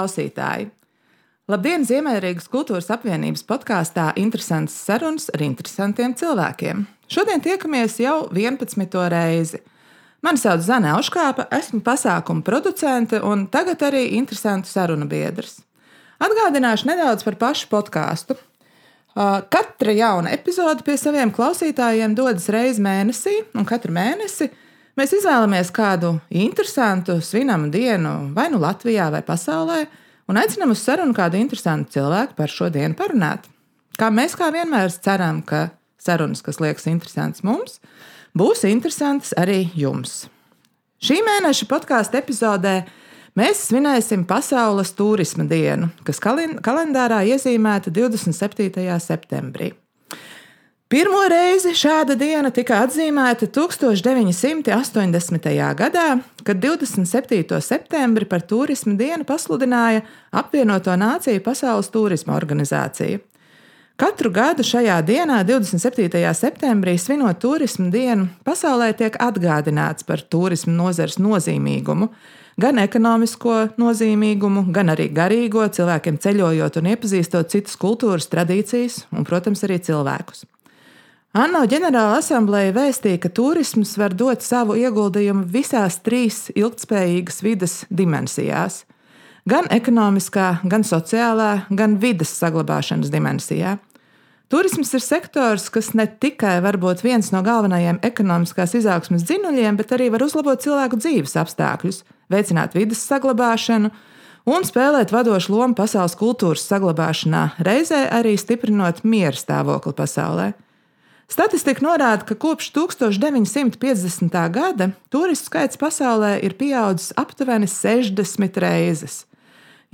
Klausītāji! Labdien, Ziemeļrīgas kultūras apvienības podkāstā Interesants sarunas ar interesantiem cilvēkiem. Šodien tiekamies jau 11. reizi. Mani sauc Zana Auškāpa, esmu pasākuma producente un tagad arī interesantu sarunu biedrs. Atgādināšu nedaudz par pašu podkāstu. Katra jauna epizode pie saviem klausītājiem dodas reizi mēnesī, un katru mēnesi Mēs izvēlamies kādu interesantu svinamu dienu, vai nu Latvijā, vai pasaulē, un aicinām uz sarunu kādu interesantu cilvēku par šo dienu parunāt. Kā mēs kā vienmēr ceram, ka sarunas, kas liekas interesantas mums, būs interesantas arī jums. Šī mēneša podkāstu epizodē mēs svinēsim Pasaules turisma dienu, kas kalendārā iezīmēta 27. septembrī. Pirmo reizi šāda diena tika atzīmēta 1980. gadā, kad 27. septembri par turismu dienu pasludināja apvienoto nāciju Pasaules turisma organizācija. Katru gadu šajā dienā, 27. septembrī, svinot turismu dienu, pasaulē tiek atgādināts par turismu nozares nozīmīgumu, gan ekonomisko nozīmīgumu, gan arī garīgo, cilvēkiem ceļojot un iepazīstot citas kultūras, tradīcijas un, protams, arī cilvēkus. ANO ģenerāla asambleja vēstīja, ka turisms var dot savu ieguldījumu visās trīs ilgspējīgas vidas dimensijās - gan ekonomiskā, gan sociālā, gan vidas saglabāšanas dimensijā. Turisms ir sektors, kas ne tikai var būt viens no galvenajiem ekonomiskās izaugsmas dzinuļiem, bet arī var uzlabot cilvēku dzīves apstākļus, veicināt vidas saglabāšanu un spēlēt vadošu lomu pasaules kultūras saglabāšanā, reizē arī stiprinot miera stāvokli pasaulē. Statistika norāda, ka kopš 1950. gada turistu skaits pasaulē ir pieaudzis aptuveni 60 reizes.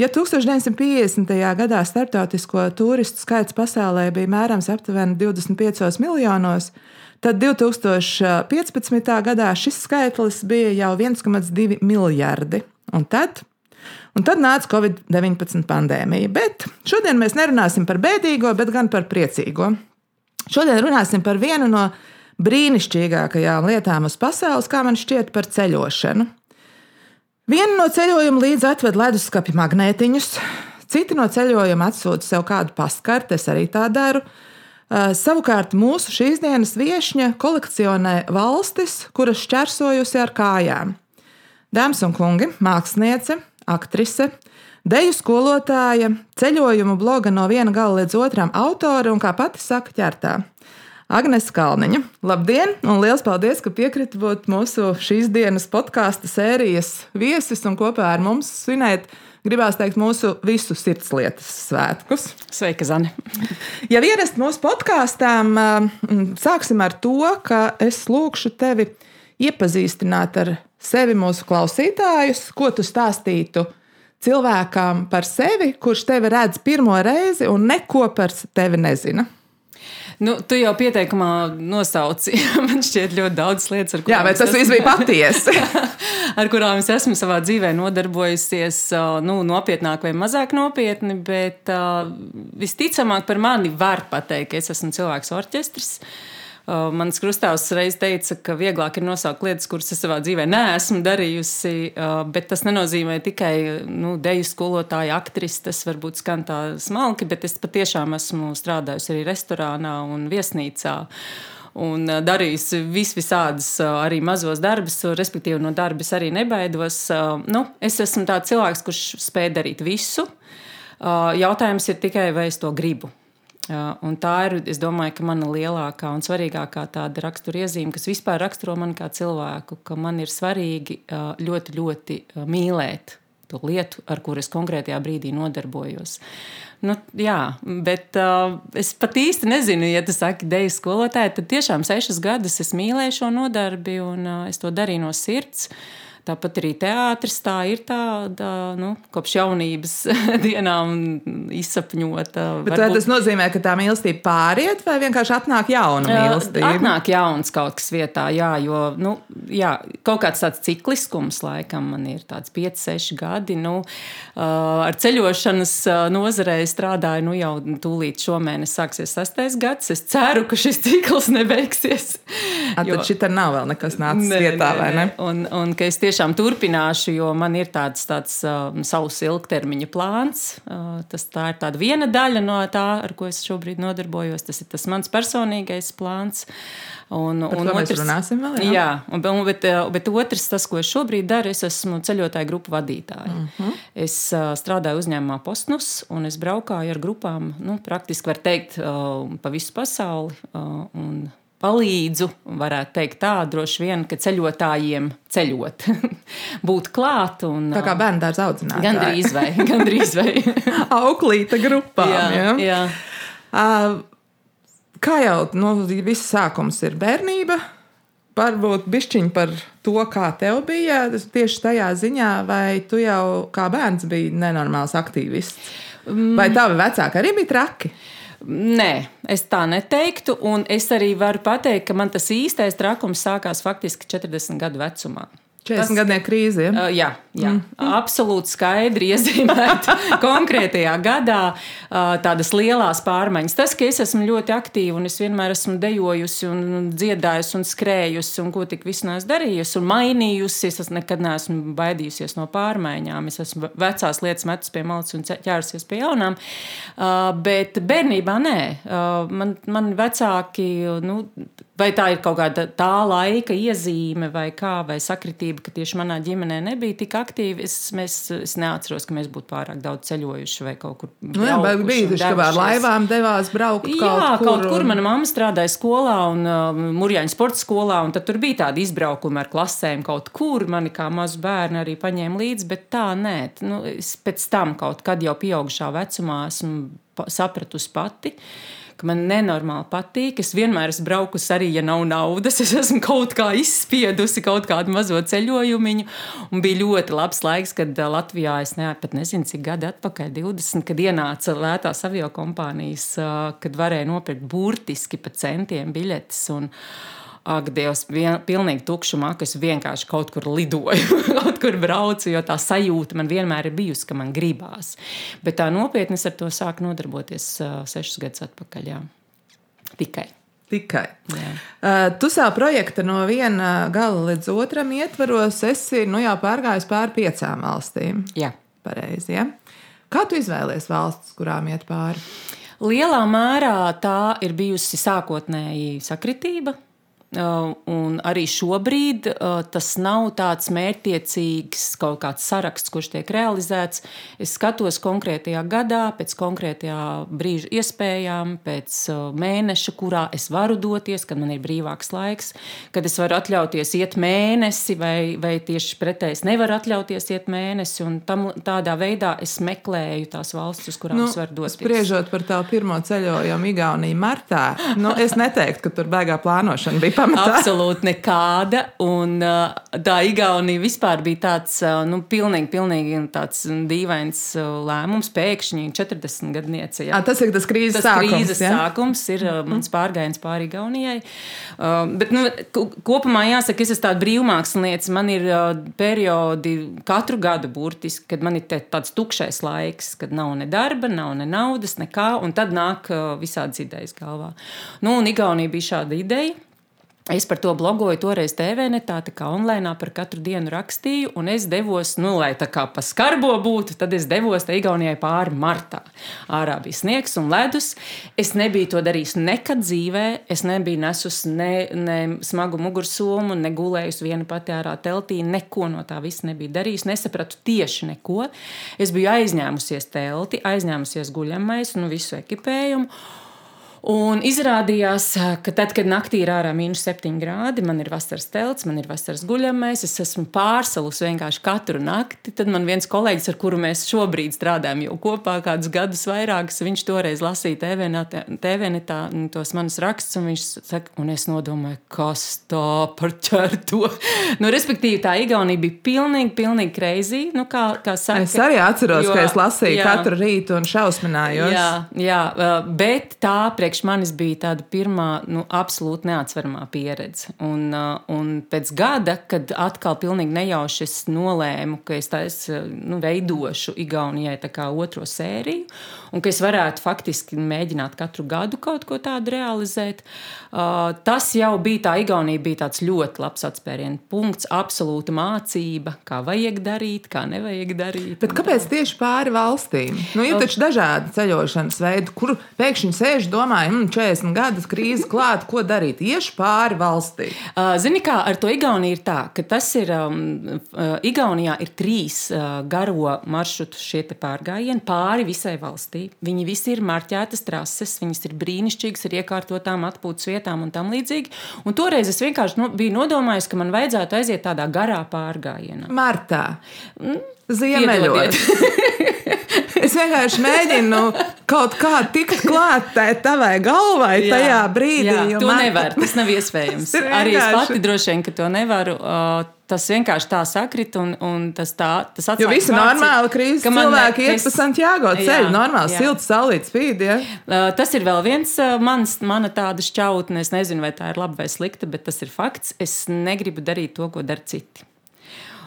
Ja 1950. gadā starptautisko turistu skaits pasaulē bija mērams aptuveni 25 miljonos, tad 2015. gadā šis skaitlis bija jau 1,2 miljardi. Un tad, un tad nāca Covid-19 pandēmija. Bet šodien mēs nerunāsim par bēdīgo, bet gan par priecīgo. Šodien runāsim par vienu no brīnišķīgākajām lietām uz pasaules, kā man šķiet, par ceļošanu. Vienu no ceļojuma līdzi atved leduskapja magnētiņus, citi no ceļojuma atsūta sev kādu paskarti, es arī tā daru. Savukārt mūsu šīs dienas viesņa kolekcionē valstis, kuras šķērsojusi ar kājām. Dāmas un kungi, māksliniece, aktrise, Deju skolotāja, ceļojumu bloga no viena gala līdz otram autora un, kā pati saka, ķertā. Agnēs Kalniņa. Labdien! Un liels paldies, ka piekriti būt mūsu šīs dienas podkāstu sērijas viesis un kopā ar mums svinēt. Gribās teikt, mūsu visu sirdslietas svētkus. Sveika, Zane! ja ierast mūsu podkāstām, sāksim ar to, ka es lūkšu tevi iepazīstināt ar sevi mūsu klausītājus, ko tu stāstītu cilvēkam par sevi, kurš tevi redz pirmo reizi un neko par tevi nezina? Nu, tu jau pieteikumā nosauci. Man šķiet, ļoti daudz lietas, ar kurām. Jā, bet tas viss bija patiesi. ar kurām es esmu savā dzīvē nodarbojusies, nu, nopietnāk vai mazāk nopietni, bet uh, visticamāk par mani var pateikt, ka es esmu cilvēks orķestris. Uh, mans krustāvs reiz teica, ka vieglāk ir nosaukt lietas, kuras es savā dzīvē neesmu darījusi, uh, bet tas nenozīmē tikai nu, deju skolotāju, aktris. Tas varbūt skan tā smalki, bet es patiešām esmu strādājusi arī restorānā un viesnīcā un uh, darījusi vis visādus arī mazos darbus, respektīvi no darbas arī nebaidos. Nu, es esmu tāds cilvēks, kurš spēj darīt visu. Jautājums ir tikai, vai es to gribu. Un tā ir, es domāju, mana lielākā un svarīgākā tāda raksturiezīme, kas vispār raksturo mani kā cilvēku, ka man ir svarīgi ļoti, ļoti mīlēt to lietu, ar kuru es konkrētajā brīdī nodarbojos. Nu, jā, bet uh, es pat īsti nezinu, ja tas saka, deju skolotāji, tad tiešām sešas gadus es mīlēju šo nodarbi un uh, es to darīju no sirds. Uh, Tāpat arī teātris tā ir tāda nu, kopš jaunības dienām izsapņota. Bet varbūt... tas nozīmē, ka tā mīlestība pāriet vai vienkārši atnāk jauna mīlestība? Atnāk jauns kaut kas vietā, jā, jo nu, jā, kaut kāds tāds cikliskums laikam man ir tāds 5, 6 gadi. Nu, ar ceļošanas nozarē strādāju nu, jau tūlīt šomēnes sāksies sastais gads. Es ceru, ka šis cikls nebeigsies. A, jo... Tad šī nav vēl nekas nācis ne, vietā, ne, vai ne? Un, un tieši tiešām turpināšu, jo man ir tāds, tāds um, savs ilgtermiņa plāns. Uh, tas tā ir tāda viena daļa no tā, ar ko es šobrīd nodarbojos. Tas ir tas mans personīgais plāns. Un, Par un otrs, runāsim vēl. Jā, jā un, bet, uh, bet otrs, tas, ko es šobrīd daru, es esmu ceļotāju grupu vadītāja. Uh mhm. -huh. Es uh, strādāju uzņēmumā Postnus, un es braukāju ar grupām, nu, praktiski var teikt, uh, pa visu pasauli. Uh, palīdzu, varētu teikt tā, droši vien, ka ceļotājiem ceļot, būt klāt. Un, tā kā bērnu dārza audzinātāji. Gandrīz vai, gandrīz vai. Auklīta grupā. Jā, jā. jā. Uh, kā jau nu, viss sākums ir bērnība, varbūt bišķiņi par to, kā tev bija tieši tajā ziņā, vai tu jau kā bērns biji nenormāls aktīvists? Vai tavi vecāki arī bija traki? Uh, Nē, es tā neteiktu. Un es arī varu pateikt, ka man tas īstais trakums sākās faktiski 40 gadu vecumā. 40 gadiem krīze. Ja? Uh, jā, jā. Mm. absolūti skaidri iezīmēta konkrētajā gadā uh, tādas lielas pārmaiņas. Tas, ka es esmu ļoti aktīva un es vienmēr esmu dejojusi un dziedājusi un skrējusi un ko tik visu neesmu darījusi un mainījusi, es nekad neesmu baidījusies no pārmaiņām. Es esmu vecās lietas metus pie malas un ķērusies pie jaunām. Uh, bet bērnībā nē. Uh, man, man vecāki. Nu, Vai tā ir kaut kāda tā laika iezīme, vai kā, vai sakritība, ka tieši manā ģimenē nebija tik aktīva. Es, mēs, es neatceros, ka mēs būtu pārāk daudz ceļojuši vai kaut kur. Nu, jā, bet bija taču, ka ar laivām devās braukt jā, kaut kur. kaut kur. Mana mamma strādāja skolā un uh, Murjāņu sporta skolā, un tad tur bija tādi izbraukumi ar klasēm kaut kur. Mani kā mazu bērnu arī paņēma līdzi, bet tā nē. Nu, es pēc tam kaut kad jau pieaugušā vecumā esmu sapratusi pati. Uh, ka man nenormāli patīk. Es vienmēr esmu braukusi arī, ja nav naudas. Es esmu kaut kā izspiedusi kaut kādu mazo ceļojumu. Un bija ļoti labs laiks, kad uh, Latvijā es ne, pat nezinu, cik gadi atpakaļ, 20, kad ienāca lētās avio kompānijas, uh, kad varēja nopirkt burtiski pa centiem biļetes. Un, ak, Dievs, vien, pilnīgi tukšumā, ka es vienkārši kaut kur lidoju, kaut kur braucu, jo tā sajūta man vienmēr ir bijusi, ka man gribās. Bet tā nopietni es ar to sāku nodarboties uh, sešus gadus atpakaļ. Jā. Tikai. Tikai. Jā. Uh, tu savu projektu no viena gala līdz otram ietvaros, esi nu, jau pārgājis pāri piecām valstīm. Jā. Pareizi, ja? Kā tu izvēlies valstis, kurām iet pāri? Lielā mērā tā ir bijusi sākotnēji sakritība, un arī šobrīd uh, tas nav tāds mērķtiecīgs kaut kāds saraksts, kurš tiek realizēts. Es skatos konkrētajā gadā, pēc konkrētajā brīža iespējām, pēc uh, mēneša, kurā es varu doties, kad man ir brīvāks laiks, kad es varu atļauties iet mēnesi, vai, vai tieši pretēji es nevaru atļauties iet mēnesi. Tam, tādā veidā es meklēju tās valstis, uz kurām nu, es varu doties. Spriežot par tavu pirmo ceļojumu Igaunijā martā, nu, es neteiktu, ka tur beigā plānošana bija pamatā. Absolūti nekāda. Un tā Igaunija vispār bija tāds, nu, pilnīgi, pilnīgi tāds dīvains lēmums. Pēkšņi 40 gadniece. Ja. À, tas ir tas krīzes tas sākums. Krīzes ja? sākums ir uh, mans pārgājiens pāri Igaunijai. Bet, nu, kopumā jāsaka, es esmu tāds brīvmākslinieks. Man ir periodi katru gadu burtiski, kad man ir tāds tukšais laiks, kad nav ne darba, nav ne naudas, nekā. Un tad nāk visādas idejas galvā. Nu, un Igaunija bija šāda ideja. Es par to blogoju toreiz TVNetā, tā kā online par katru dienu rakstīju, un es devos, nu, lai tā kā pa skarbo būtu, tad es devos te Igaunijai pāri martā. Ārā bija sniegs un ledus. Es nebiju to darījis nekad dzīvē. Es nebiju nesusi ne, ne smagu mugursomu, ne gulējusi viena pati ārā teltī. Neko no tā visa nebiju darījis. Nesapratu tieši neko. Es biju aizņēmusies telti, aizņēmusies guļamais un visu ekipējumu. Un izrādījās, ka tad, kad naktī ir ārā mīnus 7 grādi, man ir vasaras telts, man ir vasaras guļamais, es esmu pārsalus vienkārši katru nakti. Tad man viens kolēģis, ar kuru mēs šobrīd strādājam jau kopā kādus gadus vairākus, viņš toreiz lasīja TV-netā tos manus rakstus, un viņš saka, un es nodomāju, kas tā par ķerto. nu, respektīvi, tā Igaunija bija pilnīgi, pilnīgi kreizī. Nu, kā, kā saka, es arī atceros, jo, ka es lasīju jā, katru rītu un šausminājos. Jā, jā bet tā priekš priekš manis bija tāda pirmā, nu, absolūti neatsveramā pieredze. Un, uh, un pēc gada, kad atkal pilnīgi nejauši es nolēmu, ka es taisu, nu, veidošu Igaunijai otro sēriju, un ka es varētu faktiski mēģināt katru gadu kaut ko tādu realizēt, uh, tas jau bija tā, Igaunija bija tāds ļoti labs atspērienu punkts, absolūta mācība, kā vajag darīt, kā nevajag darīt. Bet kāpēc tieši pāri valstīm? Nu, ir taču dažādi ceļošanas veidi, kur pēkšņi sēž, domāju, mm, 40 gadus krīze klāta, ko darīt? Iešu pāri valstī. Uh, zini, kā ar to Igauniju ir tā, ka tas ir, um, Igaunijā ir trīs uh, garo maršrutu šie pārgājieni pāri visai valstī. Viņi visi ir marķētas trases, viņas ir brīnišķīgas ar iekārtotām atpūtas vietām un tam līdzīgi. Un toreiz es vienkārši no, biju nodomājis, ka man vajadzētu aiziet tādā garā pārgājienā. Martā. Mm. Ziemeļos. es vienkārši mēģinu kaut kā tikt klātai tavai galvai jā, tajā brīdī. Jā, to man... nevar. Tas nav iespējams. Arī es pati droši vien, ka to nevaru. Uh, tas vienkārši tā sakrit, un, un tas tā tas atsaka. Jo visi normāli krīzes cilvēki iet pa Santiago ceļu, normāli silts, saulīts spīd. Ja? Uh, tas ir vēl viens uh, mans, mana tāda šķautne. Es nezinu, vai tā ir laba vai slikta, bet tas ir fakts. Es negribu darīt to, ko dara citi.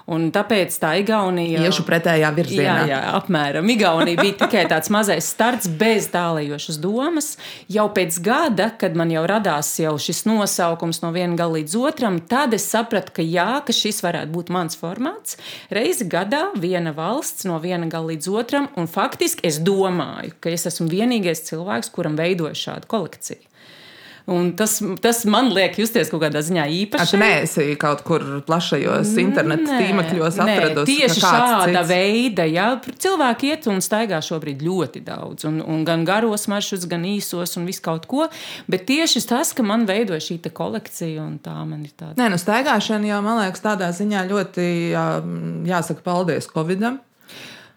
Un tāpēc tā Igaunija. Iešu pretējā virzienā. Jā, jā, apmēram. Igaunija bija tikai tāds mazais starts, bez tālējošas domas. Jau pēc gada, kad man jau radās jau šis nosaukums no viena gala līdz otram, tad es sapratu, ka jā, ka šis varētu būt mans formāts. Reizi gadā viena valsts no viena gala līdz otram, un faktiski es domāju, ka es esmu vienīgais cilvēks, kuram veidoju šādu kolekciju. Un tas, tas man liek justies kaut kādā ziņā īpaši. Nē, es kaut kur plašajos internetu tīmekļos atrados. Tieši šāda cits. veida, ja cilvēki iet un staigā šobrīd ļoti daudz, un, un gan garos maršrutus, gan īsos, un visu kaut ko. Bet tieši tas, ka man veidoja šī kolekcija, un tā man ir tāda. Nē, nu staigāšana jau, man liekas, tādā ziņā ļoti jā, jāsaka paldies Covidam.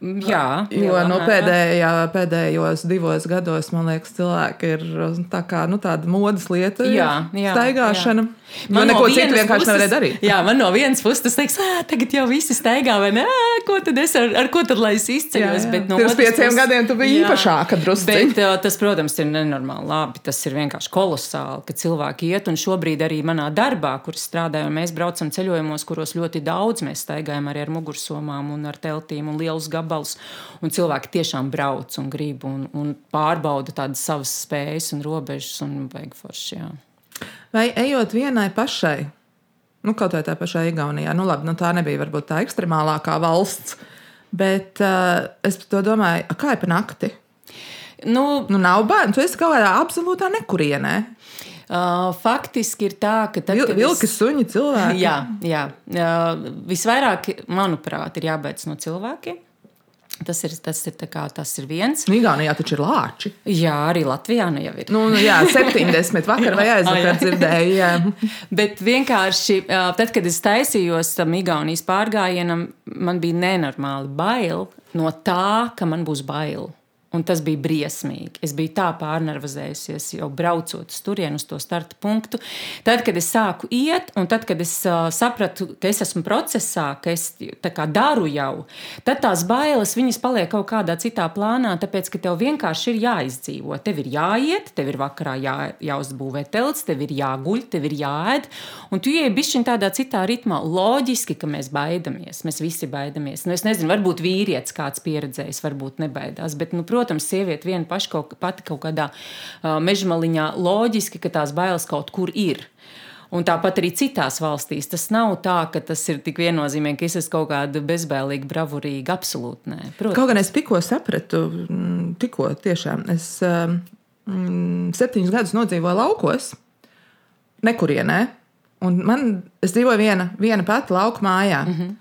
Jā, jo no nu, pēdējā, pēdējos divos gados, man liekas, cilvēki ir tā kā, nu, tāda modes lieta. Jā, jā staigāšana. Jā. Man neko no citu vienkārši nevarēja darīt. Jā, man no vienas puses tas teiks, tagad jau visi staigā, vai ne? Ko tad es ar, ar ko tad lai es izceļos? Bet no Pirms pieciem puses, gadiem tu biji jā, īpašāka drusku. Bet tas, protams, ir nenormāli labi. Tas ir vienkārši kolosāli, ka cilvēki iet un šobrīd arī manā darbā, kur strādājam, mēs braucam ceļojumos, kuros ļoti daudz mēs staigājam arī ar mugursomām un ar teltīm un lielus gabalus gabalus. Un cilvēki tiešām brauc un grib un, un pārbauda tādas savas spējas un robežas un beigu forši. Jā. Vai ejot vienai pašai, nu, kaut vai tā pašā Igaunijā, nu, labi, nu, tā nebija varbūt tā ekstremālākā valsts, bet uh, es to domāju, kā ir pa nakti? Nu, nu, nav bērnu, tu esi kaut kādā absolūtā nekurienē. Uh, faktiski ir tā, ka tad, Vil, vilki, es... suņi, cilvēki. Jā, jā. Uh, visvairāk, manuprāt, ir jābeidz no cilvēkiem. Tas ir, tas ir, kā, tas ir viens. Nu, Igaunijā taču ir lāči. Jā, arī Latvijā nu jau ir. Nu, nu jā, 70 vakar vai aizvakar dzirdēju. Jā. Bet vienkārši, tad, kad es taisījos tam Igaunijas pārgājienam, man bija nenormāli bail no tā, ka man būs bail. Un tas bija briesmīgi. Es biju tā pārnervozējusies, jau braucot uz turieni, uz to starta punktu. Tad, kad es sāku iet, un tad, kad es uh, sapratu, ka es esmu procesā, ka es kā, daru jau, tad tās bailes paliek kaut kādā citā plānā, tāpēc, ka tev vienkārši ir jāizdzīvo. Tev ir jāiet, tev ir vakarā jā, jāuzbūvē telts, tev ir jāguļ, tev ir jāēd. Un tu ieej bišķiņ tādā citā ritmā. Loģiski, ka mēs baidamies. Mēs visi baidamies. Nu, es nezinu, varbūt vīrietis kāds pieredzējis, varbūt nebaidās. Bet, nu, protams, protams, sieviete viena paša kaut, pati kaut kādā uh, mežmaliņā loģiski, ka tās bailes kaut kur ir. Un tāpat arī citās valstīs. Tas nav tā, ka tas ir tik viennozīmīgi, ka es esmu kaut kāda bezbēlīga, bravurīga. Absolūti nē. Protams. Kaut gan es tikko sapratu, mm, tikko tiešām. Es mm, septiņus gadus nodzīvoju laukos, nekurienē. Un man, es dzīvoju viena, viena pati lauka mājā. Mm -hmm.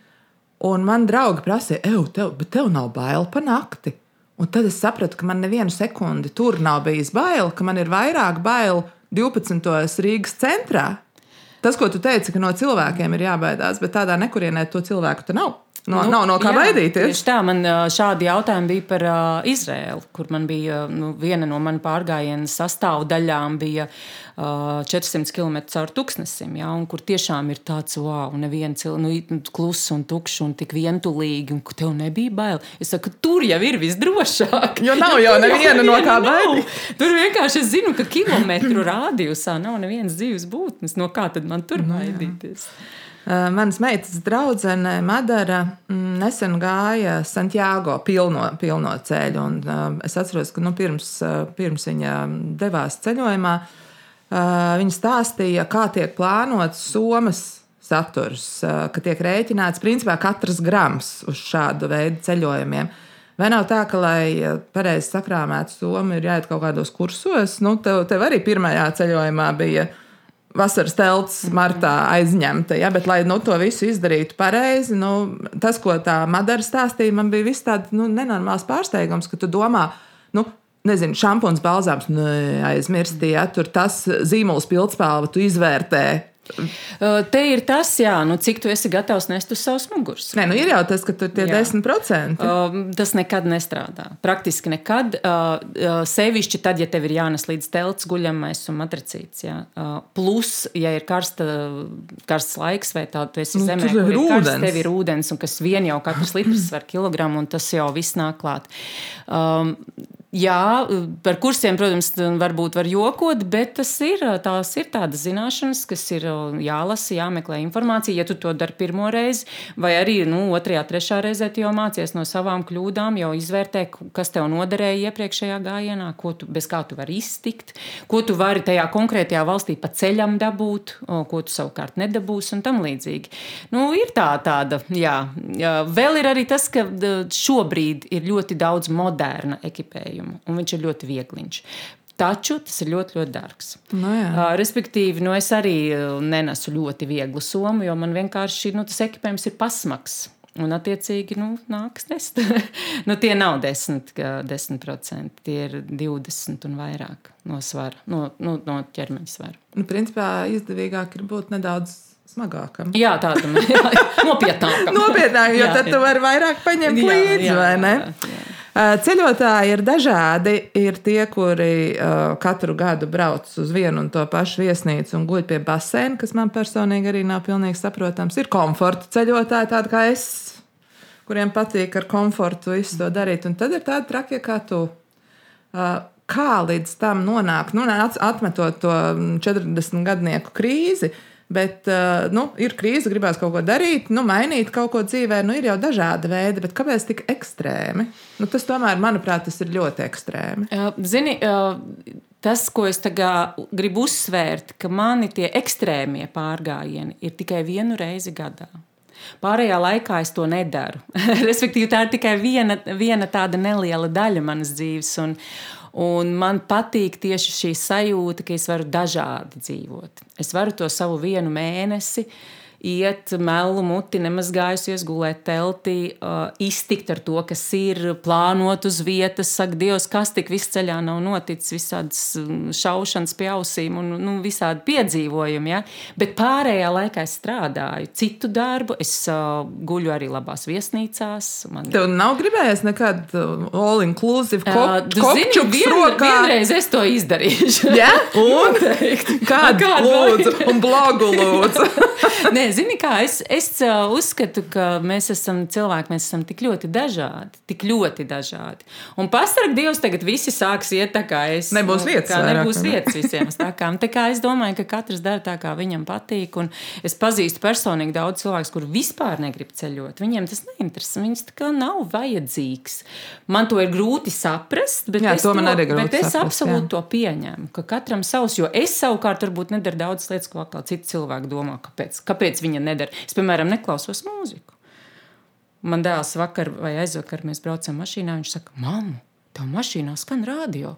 Un man draugi prasīja, ej, tev, bet tev nav bail pa nakti. Un tad es sapratu, ka man nevienu sekundi tur nav bijis bail, ka man ir vairāk bail 12. Rīgas centrā. Tas, ko tu teici, ka no cilvēkiem ir jābaidās, bet tādā nekurienē to cilvēku tur nav. No, nu, nav no kā jā, baidīties. Tieši tā, man šādi jautājumi bija par uh, Izraēlu, kur man bija nu, viena no manas pārgājiena sastāvdaļām bija uh, 400 km caur tūkstnesim, ja, un kur tiešām ir tāds, wow, neviena cilvēka, nu, kluss un tukšs un tik vientulīgi, un tev nebija bail. Es saku, tur jau ir visdrošāk. Jo nav jau neviena no kā baidīties. Tur vienkārši es zinu, ka kilometru rādījusā nav nevienas dzīves būtnes. No kā tad man tur nu baidīties? Jā. Eh, manas meitas draudzene Madara mm, nesen gāja Santiago pilno, pilno ceļu. Un, uh, es atceros, ka nu, pirms, uh, pirms viņa devās ceļojumā, viņa stāstīja, kā tiek plānots somas saturs, ka tiek rēķināts principā katrs grams uz šādu veidu ceļojumiem. Vai nav tā, ka, lai pareizi sakrāmētu somu, ir jāiet kaut kādos kursos? Nu, tev, tev arī pirmajā ceļojumā bija vasaras telts martā aizņemta. Ja? Bet, lai nu, to visu izdarītu pareizi, nu, tas, ko tā Madara stāstīja, man bija viss tāds nu, nenormāls pārsteigums, ka tu domā, nu, nezinu, šampūns, balzāms, aizmirstīja, ja? tur tas zīmols pildspēle, tu izvērtē Te ir tas, jā, nu, cik tu esi gatavs nest uz savas muguras. Nē, nu ir jau tas, ka tur ir 10%. Tas nekad nestrādā. Praktiski nekad. Sevišķi tad, ja tev ir jānes līdz telts guļamais un matricīts. Jā. Plus, ja ir karsta, karsts laiks vai tā, tu esi nu, zemē, kur ir karsts, tev ir ūdens, un kas vien jau katrs litrs svar kilogramu, un tas jau viss nāk klāt. Um, Jā, par kursiem, protams, varbūt var jokot, bet tas ir, tās ir tādas zināšanas, kas ir jālasa, jāmeklē informācija. Ja tu to dari pirmo reizi, vai arī nu, otrajā, trešā reizē, jau mācies no savām kļūdām, jau izvērtē, kas tev noderēja iepriekšējā gājienā, tu, bez kā tu vari iztikt, ko tu vari tajā konkrētajā valstī pa ceļam dabūt, ko tu savukārt nedabūsi un tam līdzīgi. Nu, ir tā, tāda, jā. Vēl ir arī tas, ka šobrīd ir ļoti daudz moderna ekipējuma krājumu, un viņš ir ļoti viegliņš. Taču tas ir ļoti, ļoti dārgs. No nu jā. uh, respektīvi, nu, es arī nenesu ļoti vieglu somu, jo man vienkārši nu, tas ekipējums ir pasmags. Un, attiecīgi, nu, nāks nest. nu, tie nav 10, 10%, tie ir 20 un vairāk no svara, no, no, no ķermeņa svara. Nu, principā izdevīgāk ir būt nedaudz smagākam. Jā, tādam nopietnākam. Nopietnāk, jo jā, tad tu vari vairāk paņemt jā, līdzi, jā, vai ne? Jā, jā. Eh, ceļotāji ir dažādi. Ir tie, kuri uh, katru gadu brauc uz vienu un to pašu viesnīcu un guļ pie basēna, kas man personīgi arī nav pilnīgi saprotams. Ir komforta ceļotāji, tādi kā es, kuriem patīk ar komfortu visu to darīt. Un tad ir tādi trakie kā tu. Uh, kā līdz tam nonākt, nu, atmetot to 40 gadnieku krīzi, uh, Bet uh, nu, ir krīze, gribās kaut ko darīt, nu, mainīt kaut ko dzīvē. Nu, ir jau dažādi veidi, bet kāpēc tik ekstrēmi? Nu, tas tomēr, manuprāt, tas ir ļoti ekstrēmi. Uh, zini, uh, tas, ko es gribu uzsvērt, ka mani tie ekstrēmie pārgājieni ir tikai vienu reizi gadā. Pārējā laikā es to nedaru. Respektīvi, tā ir tikai viena, viena tāda neliela daļa manas dzīves. Un, Un man patīk tieši šī sajūta, ka es varu dažādi dzīvot. Es varu to savu vienu mēnesi uh, iet melu muti, nemazgājusies, gulēt teltī, uh, iztikt ar to, kas ir, plānot uz vietas, saka, Dievs, kas tik viss ceļā nav noticis, visādas mm, šaušanas pie ausīm un nu, visādi piedzīvojumi. Ja? Bet pārējā laikā es strādāju citu darbu, es uh, guļu arī labās viesnīcās. Man... Tev nav gribējies nekad all-inclusive kopčuks uh, vien, rokā? Vienreiz es to izdarīšu. Ja? Un? Kādu lūdzu? Un blogu lūdzu. Nē, zini, kā es, es uzskatu, ka mēs esam cilvēki, mēs esam tik ļoti dažādi, tik ļoti dažādi. Un pasargā Dievs, tagad visi sāks iet tā, kā es. Nebūs nu, vietas. Kā, nebūs vietas visiem stākām. Tā kā es domāju, ka katrs dara tā, kā viņam patīk. Un es pazīstu personīgi daudz cilvēku, kur vispār negrib ceļot. Viņiem tas neinteresē. Viņus tā kā nav vajadzīgs. Man to ir grūti saprast, bet jā, es, to, bet es saprast, absolūti jā. to pieņemu. Ka katram savs, jo es savukārt varbūt nedaru daudz lietas, ko atkal citi cilvēki domā, kāpēc, kāpēc kāpēc viņa nedara. Es, piemēram, neklausos mūziku. Man dēls vakar vai aizvakar mēs braucam mašīnā. Viņš saka, mamma, tev mašīnā skan radio.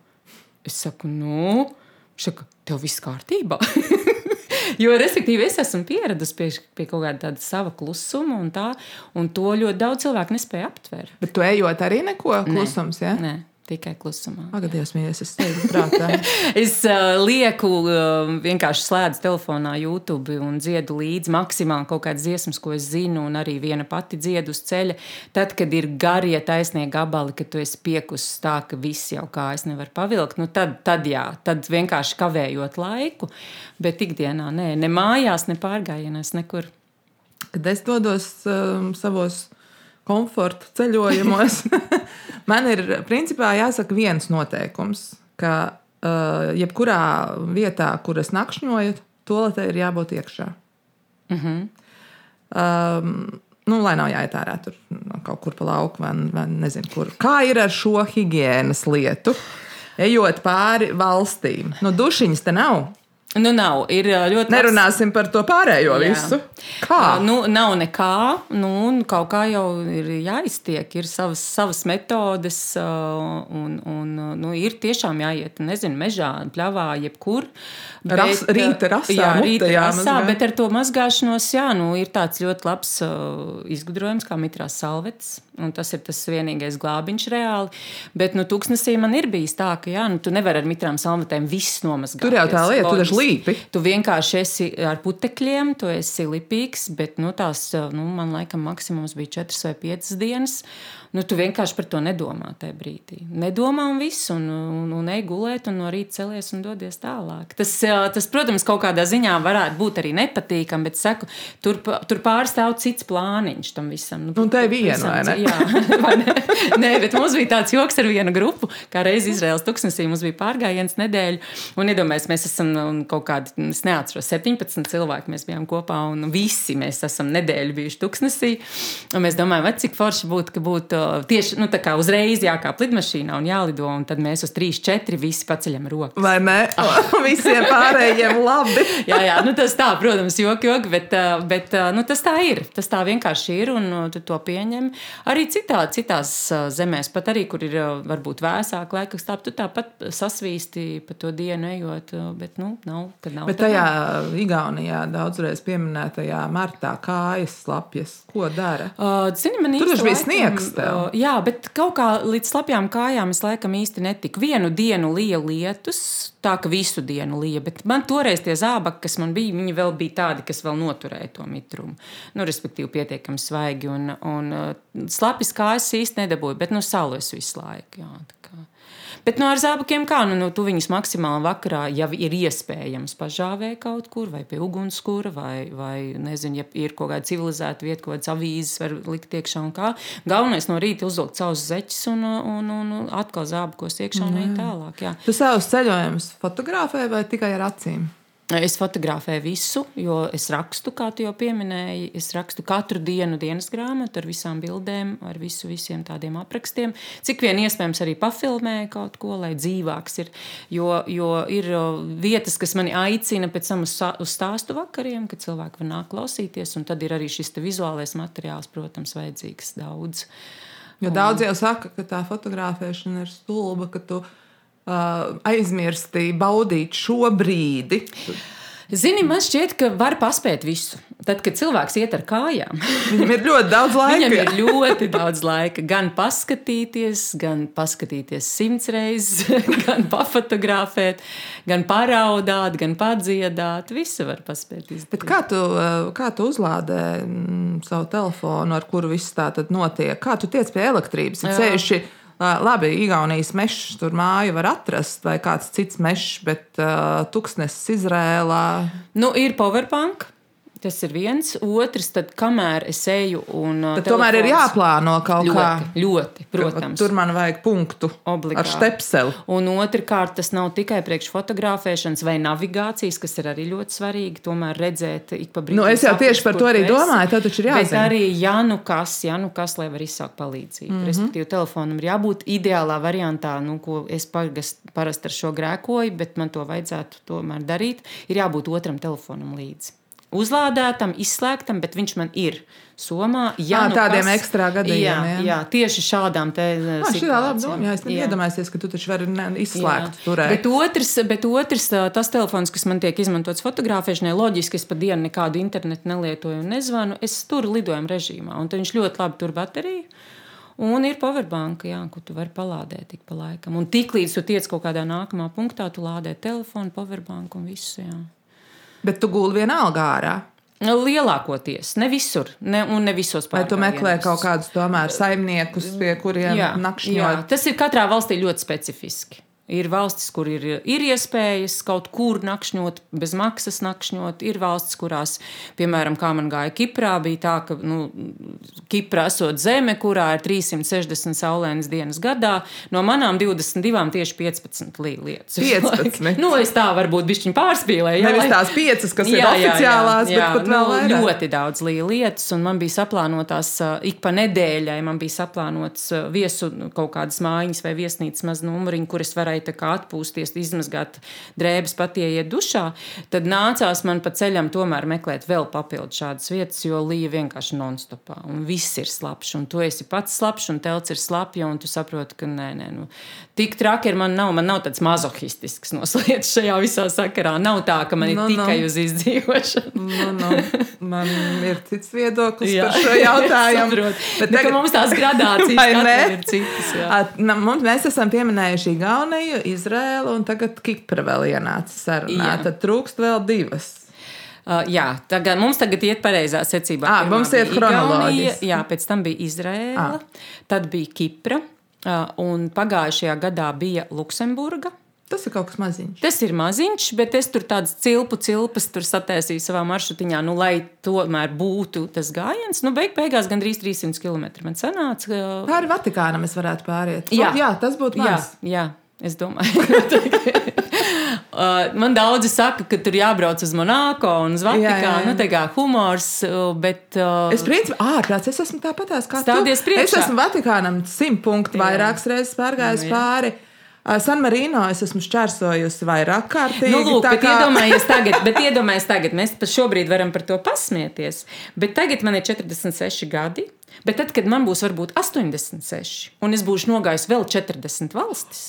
Es saku, nu, viņš saka, tev viss kārtībā. jo, respektīvi, es esmu pieradusi pie, pie kaut kāda tāda sava klusuma, un, tā, un to ļoti daudz cilvēku nespēja aptvert. Bet tu ejot arī neko klusums, ja? Nē. Tikai klusumā. Pagaidies, mīļais, es teiktu, prātā. es uh, lieku, uh, vienkārši slēdzu telefonā YouTube un dziedu līdzi maksimāli kaut kādas dziesmas, ko es zinu, un arī viena pati dziedu uz ceļa. Tad, kad ir garie taisnie gabali, kad tu esi piekusis tā, ka viss jau kā es nevaru pavilkt, nu tad, tad jā, tad vienkārši kavējot laiku. Bet ikdienā nē, ne mājās, ne pārgājienās, nekur. Kad es dodos um, savos komforta ceļojumos, man ir principā jāsaka viens noteikums, ka uh, jebkurā vietā, kur es nakšņoju, toaletē ir jābūt iekšā. Mm -hmm. um, nu, lai nav jāiet ārā tur kaut kur pa lauku vai, vai nezinu kur. Kā ir ar šo higiēnas lietu? Ejot pāri valstīm, nu, dušiņas te nav. Nu, nav. Ir ļoti. Nerunāsim labs... par to pārējo Jā. visu. Kā? Nu, nav nekā. Nu, kaut kā jau ir jāiztiek. Ir savas, savas metodes, un, un nu, ir tiešām jāiet, nezinu, mežā, pļavā, jebkur. Bet, Ras, rīta rasā, jā, rīta rasā, bet ar to mazgāšanos, jā, nu, ir tāds ļoti labs uh, izgudrojums, kā mitrās salvetes. Un tas ir tas vienīgais glābiņš reāli. Bet, nu, tūkstnesī man ir bijis tā, ka, jā, nu, tu nevari ar mitrām salvetēm viss nomazgāt. Tur jau tā lieta, tu taču līpi. Tu vienkārši esi ar putekļiem, tu esi lipīgs, bet, nu, tās, nu, man laikam maksimums bija 4 vai 5 dienas. Nu, tu vienkārši par to nedomā tajā brīdī. Nedomā un viss, un, un, un ej gulēt, un no rīta celies un dodies tālāk. Tas, tas, protams, kaut kādā ziņā varētu būt arī nepatīkami, bet saku, tur, tur pārstāv cits plāniņš tam visam. Nu, un tā ir viena, vai ne? Jā, vai ne? Nē, bet mums bija tāds joks ar vienu grupu, kā reiz Izraels tuksnesī mums bija pārgājiens nedēļu, un iedomājies, mēs esam nu, kaut kādi, es neatceros, 17 cilvēki mēs bijām kopā, un visi mēs esam nedēļu bijuši tuksnesī, un mēs domājam, vai cik forši būtu, ka būtu tieši nu, uzreiz jākāp lidmašīnā un jālido, un tad mēs uz 3, 4 visi paceļam rokas. Vai ne? Visiem pārējiem labi. jā, jā, nu tas tā, protams, joki, joki, bet, bet nu, tas tā ir. Tas tā vienkārši ir, un tu to pieņem. Arī citā, citās zemēs, pat arī, kur ir varbūt vēsāk laika stāv, tu tāpat sasvīsti pa to dienu ejot, bet, nu, nav, kad nav. Bet tajā nav. Igaunijā daudzreiz pieminētajā martā kājas slapjas, ko dara? Uh, zini, man Tur taču bija sniegs. Tev. Uh, jā, bet kaut kā līdz slapjām kājām es laikam īsti netiku. Vienu dienu lija lietus, tā ka visu dienu lija, bet man toreiz tie zābaki, kas man bija, viņi vēl bija tādi, kas vēl noturēja to mitrumu. Nu, respektīvi, pietiekami svaigi un, un uh, slapjas kājas īsti nedabūju, bet nu salu es visu laiku. Jā, Bet no nu, ar zābakiem kā? Nu, nu, tu viņus maksimāli vakarā, ja ir iespējams, pažāvē kaut kur, vai pie ugunskura, vai, vai nezinu, ja ir kaut kāda civilizēta vieta, kaut kādas avīzes var likt iekšā un kā. Galvenais no rīta uzvilkt savus zeķus un, un, un, un atkal zābakos iekšā un iet tālāk. Jā. Tu savus ceļojumus fotografē vai tikai ar acīm? Es fotografēju visu, jo es rakstu, kā tu jau pieminēji. Es rakstu katru dienu dienas grāmatu ar visām bildēm, ar visu, visiem tādiem aprakstiem. Cik vien iespējams arī pafilmēju kaut ko, lai dzīvāks ir. Jo, jo ir vietas, kas mani aicina pēc tam uz, uz stāstu vakariem, kad cilvēki var nākt klausīties. Un tad ir arī šis vizuālais materiāls, protams, vajadzīgs daudz. Jo daudz jau saka, ka tā fotografēšana ir stulba, ka tu aizmirsti baudīt šo brīdi. Zini, man šķiet, ka var paspēt visu. Tad, kad cilvēks iet ar kājām, viņam ir ļoti daudz laika. Viņam ir ļoti daudz laika. Gan paskatīties, gan paskatīties simts reizes, gan pafotografēt, gan paraudāt, gan padziedāt. Visu var paspēt izdarīt. Kā tu, kā tu uzlādē mm, savu telefonu, ar kuru viss tā notiek? Kā tu tiec pie elektrības? Ceļši, Labi, Igaunijas mežs tur māju var atrast, vai kāds cits mežs, bet uh, tuksnesis Izrēlā. Nu, ir powerbank. Tas ir viens. Otrs, tad, kamēr es eju un. Tad tomēr ir jāplāno kaut ļoti, kā. Ļoti, protams. Tur man vajag punktu Obligāti. ar stepseli. Un otrkārt, tas nav tikai priekš fotografēšanas vai navigācijas, kas ir arī ļoti svarīgi. Tomēr redzēt, ik pa brīdim. Nu, es jau tieši par to arī domāju. Tā taču ir jāzina. Bet arī, ja nu kas, ja nu kas, lai var izsākt palīdzību. Mm -hmm. Respektīvi, telefonam ir jābūt ideālā variantā, nu, ko es parasti ar šo grēkoju, bet man to vajadzētu tomēr darīt. Ir jābūt otram telefonam līdzi uzlādētam, izslēgtam, bet viņš man ir somā. Jā, à, nu tādiem kas, ekstra gadījumiem. Jā, jā. jā, tieši šādām te situācijām. Tā ir laba doma. Jā, es iedomājos, ka tu taču vari izslēgt turēt. Bet otrs, bet otrs, tas telefons, kas man tiek izmantots fotografēšanai, loģiski es pa dienu nekādu internetu nelietoju un nezvanu. Es tur lidojumu režīmā, un viņš ļoti labi tur bateriju. Un ir powerbanka, jā, ko tu vari palādēt ik pa laikam. Un tiklīdz tu tiec kaut kādā nākamā punktā, tu lādē telefonu, powerbanku un visu. Jā. Bet tu guli vienalga ārā. Nu, lielākoties, ne visur, ne, un ne visos Vai tu meklē kaut kādus tomēr saimniekus, pie kuriem nakšņot? jā, tas ir katrā valstī ļoti specifiski. Ir valstis, kur ir, ir iespējas kaut kur nakšņot, bez maksas nakšņot. Ir valstis, kurās, piemēram, kā man gāja Kiprā, bija tā, ka nu, Kipra esot zeme, kurā ir 360 saulēnas dienas gadā. No manām 22, tieši 15 lī- lietas. 15? nu, es tā varbūt bišķiņ pārspīlēju. Nevis lai- tās piecas, kas ir oficiālās, bet pat vēl vairāk. nu, ļoti daudz lietas, un man bija saplānotās ik pa nedēļai. Man bija saplānots uh, viesu nu, kaut kādas mājiņas vai viesnīcas maz numuriņu, kur es kā atpūsties, izmazgāt drēbes, pat ieiet dušā. Tad nācās man pa ceļam tomēr meklēt vēl papildu šādas vietas, jo līja vienkārši non-stopā. Un viss ir slapjš, un tu esi pats slapjš, un telts ir slapja, un tu saproti, ka nē, nē, nu, tik traki ir man nav. Man nav tāds mazohistisks noslēdz šajā visā sakarā. Nav tā, ka man ir Nu, no, nu. tikai no. uz izdzīvošanu. Nu, nu, man ir cits viedoklis Jā. par šo jautājumu. Bet Nu, ka mums tās gradācijas ir citas. At, mums, mēs esam pieminējuši Igauniju, Izrēlu un tagad Kipra vēl ienāca sarunā. Jā. Tad trūkst vēl divas. Uh, jā, tagad, mums tagad iet pareizā secībā. Pirmā mums chronoloģiski. Igaunija, Jā, pēc tam bija Izraela, Ā. tad bija Kipra, uh, un pagājušajā gadā bija Luksemburga. Tas ir kaut kas maziņš. Tas ir maziņš, bet es tur tādas cilpu cilpas sataisīju savā maršrutiņā, nu, lai tomēr būtu tas gājiens. Nu, beig, beigās gandrīz 300 km man sanāca. uh, Pāri Vatikānam es varētu pāriet. Jā. Nu, jā tas būtu Jā, maz. jā, es domāju. Uh, Man daudzi saka, ka tur jābrauc uz Monako un uz Jā, jā, Vatikānu. jā. Nu, tā kā humors, uh, bet. Uh, Es principā ārprāts, es esmu tāpatās kā Stādies tu. priekšā. Es esmu Vatikānam simt punktu Jā. vairākas reizes pārgājis Nu, jā. pāri. Ā, San Marino es esmu šķērsojusi vairāk kārtīgi. Nu, lūk, tā bet iedomājieties tagad, bet iedomājieties tagad, mēs pat šobrīd varam par to pasmieties. Bet tagad man ir 46 gadi. Bet tad, kad man būs varbūt 86, un es būšu nogājis vēl 40 valstis,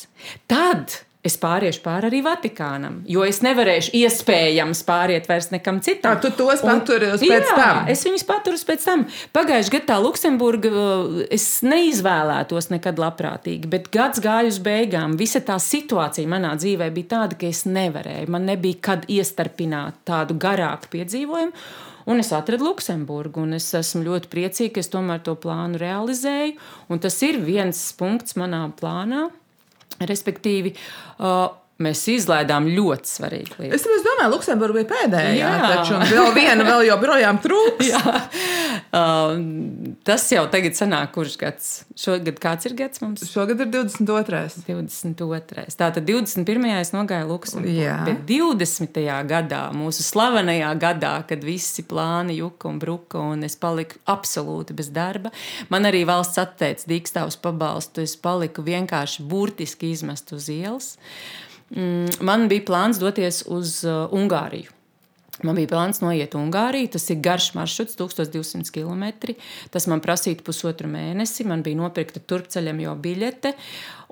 tad es pāriešu pāri arī Vatikānam. Jo es nevarēšu iespējams pāriet vairs nekam citam. Ā, tu tos paturi uz pēc jā, tam? Es viņus paturu pēc tam. Pagājušajā gadā tā Luksemburga uh, es neizvēlētos nekad labprātīgi, bet gads gāja uz beigām. Visa tā situācija manā dzīvē bija tāda, ka es nevarēju. Man nebija kad iestarpināt tādu garāku piedzīvojumu. Un es atradu Luksemburgu, un es esmu ļoti priecīga, ka es tomēr to plānu realizēju. Tas ir viens punkts manā plānā. Respektīvi, uh, mēs izlaidām ļoti svarīgu lietu. Es, es domāju, Luksemburga bija pēdējā. Jā. Taču vēl viena vēl joprojām trūks. Jā. Uh, tas jau tagad sanāk, kurš gads. Šogad kāds ir gads mums? Šogad ir 22. 22. Tātad 21. es nogāju Luksemburgā. Bet 20. gadā, mūsu slavenajā gadā, kad visi plāni juka un bruka, un es paliku absolūti bez darba, man arī valsts atteica dīkstāvus pabalstu. Es paliku vienkārši burtiski izmest uz ielas. Mm, Man bija plāns doties uz uh, Ungāriju. Man bija plāns noiet Ungāriju. Tas ir garš maršruts, 1200 km. Tas man prasīja pusotru mēnesi. Man bija nopirkta turpceļam jau biļete.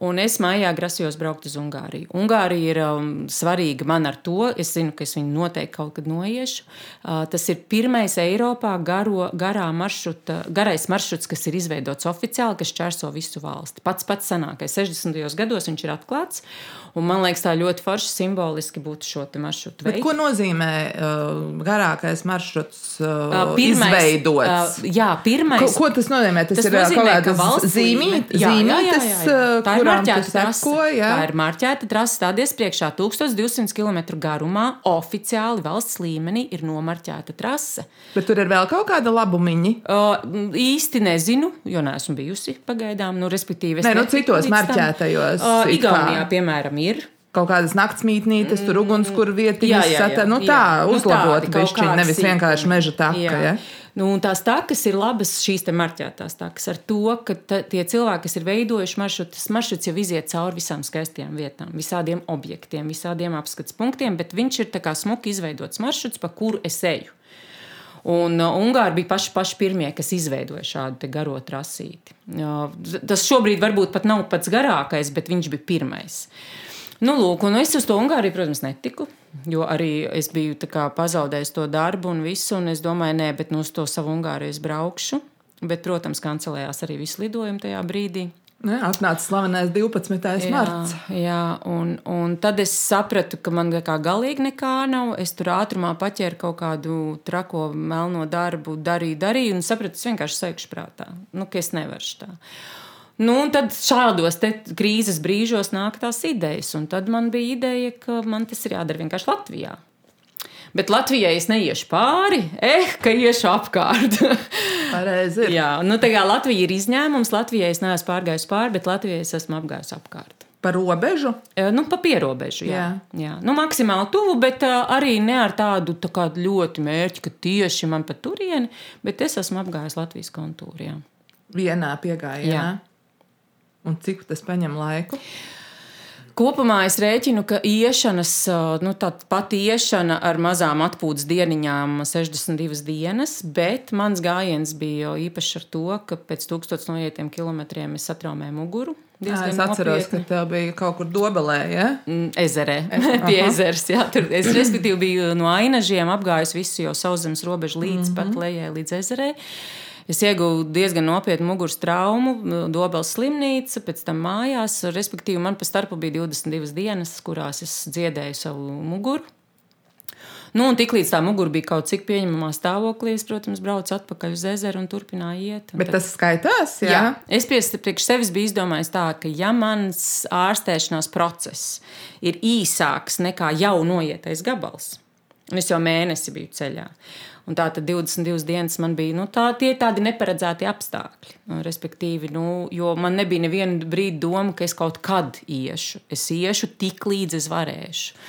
Un es mājā grasījos braukt uz Ungāriju. Ungārija ir um, svarīga man ar to. Es zinu, ka es viņu noteikti kaut kad noiešu. Uh, tas ir pirmais Eiropā garo, maršruta, garais maršruts, kas ir izveidots oficiāli, kas čērso visu valsti. Pats pats senākais. 60. gados viņš ir atklāts. Un man liekas, tā ļoti forši simboliski būtu šo maršrutu Bet veikt. ko nozīmē uh, garākais maršruts uh, Uh, pirmais, izveidots? uh, jā, pirmais. Ko, ko tas nozīmē? Tas, Tas ir ā, nozīmē, kaut ka kādas valsts Jā, jā, jā, jā, jā. ir marķēta seko. Jā. Tā ir marķēta trase. Stāties priekšā 1200 km garumā. Oficiāli valsts līmenī ir nomarķēta trase. Bet tur ir vēl kaut kāda labumiņa. Uh, īsti nezinu, jo neesmu bijusi pagaidām. Nu, respektīvi, es Nē, nu, citos marķētajos, Uh. Igaunijā, piemēram, ir. Kaut kādas naktsmītnītes, tur ugunskura vietiņas, Jā, jā, jā, sata- nu jā. tā, Nu, uzlabot bišķiņ, kādi nevis vienkārši meža taka. Jā. Ja? Nu, tās takas ir labas, šīs marķētās takas, ar to, ka tie cilvēki, kas ir veidojuši maršrutu, tas maršruts jau iziet cauri visām skaistajām vietām, visādiem objektiem, visādiem apskates punktiem, bet viņš ir smuki izveidots maršruts, pa kuru es eju. Un uh, Ungāri bija paši, paši pirmie, kas izveidoja šādu garo trasīti. Uh, Tas šobrīd varbūt pat nav pats garākais, bet viņš bija pirmais. Nu, lūk, un es uz to Ungāriju, protams, netiku. Jo arī es biju kā pazaudējis to darbu un visu, un es domāju, nē, bet nu, uz to savu Ungāriju es braukšu. Bet, protams, kancelējās arī visi lidojumi tajā brīdī. Ne, atnāca slavenais 12. marts. Jā, jā un, un tad es sapratu, ka man kā galīgi nekā nav. Es tur ātrumā paķēru kaut kādu trako melno darbu, darīju, darīju, un sapratu, es vienkārši sēkšu prātā, nu, ka es nevaru tā. Nu, tad šādos krīzes brīžos nāk tās idejas, un tad man bija ideja, ka man tas ir jādara vienkārši Latvijā. Bet Latvijai es neiešu pāri, eh, ka iešu apkārt. Pareizi. Jā, nu tā kā Latvija ir izņēmums, Latvijai es neesmu pārgājis pāri, bet Latvijai es esmu apgājis apkārt. Par robežu? Nu, pa pierobežu, jā. jā. jā. Nu, maksimāli tuvu, bet uh, arī ne ar tādu tā ļoti mērķi, ka tieši man pa turieni, bet es esmu apgājis Latvijas kontūru. Jā. Vienā piegājienā. Un cik tas paņem laiku? Kopumā es rēķinu, ka iešanas, nu, pati iešana ar mazām atpūtas dieniņām, 62 dienas, bet mans gājiens bija īpašs ar to, ka pēc tūkstotis noietiem kilometriem es satraumēju muguru. Jā, es atceros, nopietni. ka tā bija kaut kur dobelē, ja? Mm, ezerē, pie ezers. Jā, tur es respektīvi biju no ainažiem apgājis visu jau sauszemes robežu līdz mm -hmm. pat lejai, līdz ezerei. Es ieguvu diezgan nopietnu muguras traumu, Dobelas slimnīca, pēc tam mājās. Respektīvi, man pa starpu bija 22 dienas, kurās es dziedēju savu muguru. Nu, un tiklīdz tā mugura bija kaut cik pieņemamā stāvoklī, es, protams, braucu atpakaļ uz ezeru un turpināju iet. Un Bet tad... tas skaitās, jā? jā. Es priekš sevis biju izdomājis tā, ka ja mans ārstēšanās process ir īsāks nekā jau noietais gabals, un es jau mēnesi biju ceļā, Un tā tad 22 dienas man bija nu, tā, tie tādi neparedzēti apstākļi. Nu, respektīvi, nu, jo man nebija neviena brīdi doma, ka es kaut kad iešu. Es iešu tik līdz es varēšu.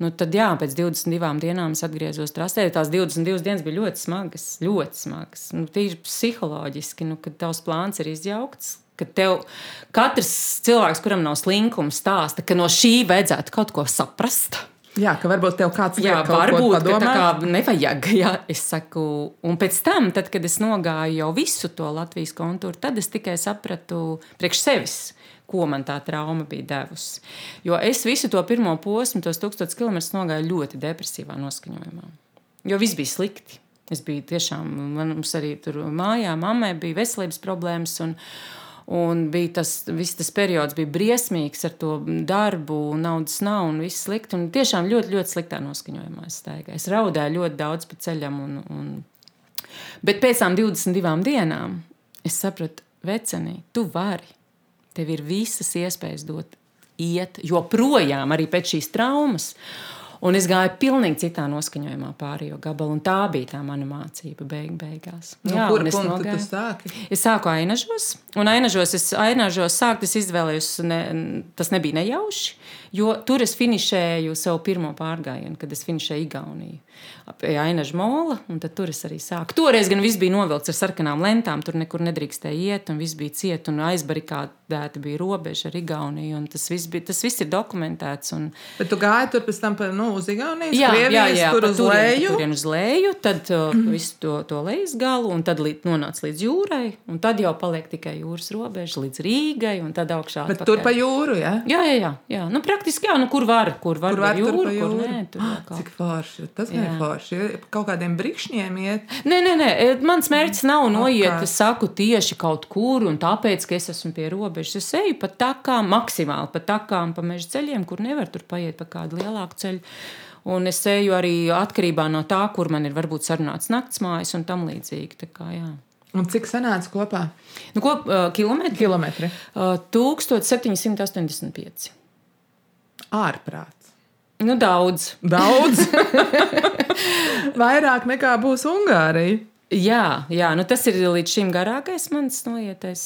Nu, tad, jā, pēc 22 dienām es atgriezos trasē. Tās 22 dienas bija ļoti smagas, ļoti smagas. Nu, Tīri psiholoģiski, nu, kad tavs plāns ir izjaukts. Tev katrs cilvēks, kuram nav slinkums, stāsta, ka no šī vajadzētu kaut ko saprast. Jā, ka varbūt tev kāds jā, varbūt, ka tā kā nevajag. Jā, es saku, un pēc tam, tad, kad es nogāju jau visu to Latvijas kontūru, tad es tikai sapratu priekš sevis. Ko man tā trauma bija devusi. Jo es visu to pirmo posmu, tos tūkstošus kilometrus nogāju ļoti depresīvā noskaņojumā. Jo viss bija slikti. Es biju tiešām, man arī tur mājā, mammai bija veselības problēmas. Un, Un bija tas, tas periods bija briesmīgs ar to darbu, naudas nav un viss slikti. Un tiešām ļoti, ļoti sliktā noskaņojumā es staigāju. Es raudāju ļoti daudz pa ceļam. Un, un... Bet pēc tam 22 dienām es sapratu, vecenī, tu vari. Tev ir visas iespējas dot iet, joprojām arī pēc šīs traumas. Un es gāju pilnīgi citā noskaņojumā pārējo gabalu. Tā bija tā mana mācība beig, beigās. Nu, Jā, kur es nogāju. Tu sāki? Es sāku ainažos. Un ainažos es ainažos sākt, es izvēlējos, ne, tas nebija nejauši, jo tur es finišēju savu pirmo pārgājienu, kad es finišēju Igauniju pie Ainaža mola, un tur es arī sāku. Toreiz gan viss bija novilkts ar sarkanām lentām, tur nekur nedrīkstēja iet, un viss bija ciet, un aizbarikādēta bija robeža ar Igauniju, un tas viss, bija, tas viss ir dokumentēts. Un... Bet tu gāji tur pēc tam pa, nu, uz Igaunijas, jā, Krievijas, jā, jā, tur uz turien, leju? Turien uz leju, tad uh, visu to, to lejas galu, un tad līdz, nonāc līdz jūrai, un tad jau paliek tikai jūras robeža līdz Rīgai, un tad augšā. Bet atpakaļ. tur pa jūru, jā? Jā, jā, jā. jā. Nu, praktiski, jā, nu, kur var, kur var, kur var jūru, tur jūru, kur nē. Tur ah, cik forši, tas ir forši. Kaut kādiem brikšņiem iet. Nē, nē, nē, mans mērķis nav noiet, es saku tieši kaut kur, un tāpēc, ka es esmu pie robežas. Es eju pa takām, maksimāli pa takām, pa meža ceļiem, kur nevar tur paiet pa kādu lielāku ceļu. Un es eju arī atkarībā no tā, kur man ir varbūt sarunāts naktsmājas un tam līdzīgi. Kā, jā. un cik sanāca kopā? Nu, ko, uh, kilometri? kilometri. Uh, 1785. Ārprāts. Nu, daudz. Daudz. Vairāk nekā būs Ungārija. Jā, jā nu tas ir līdz šim garākais mans noietais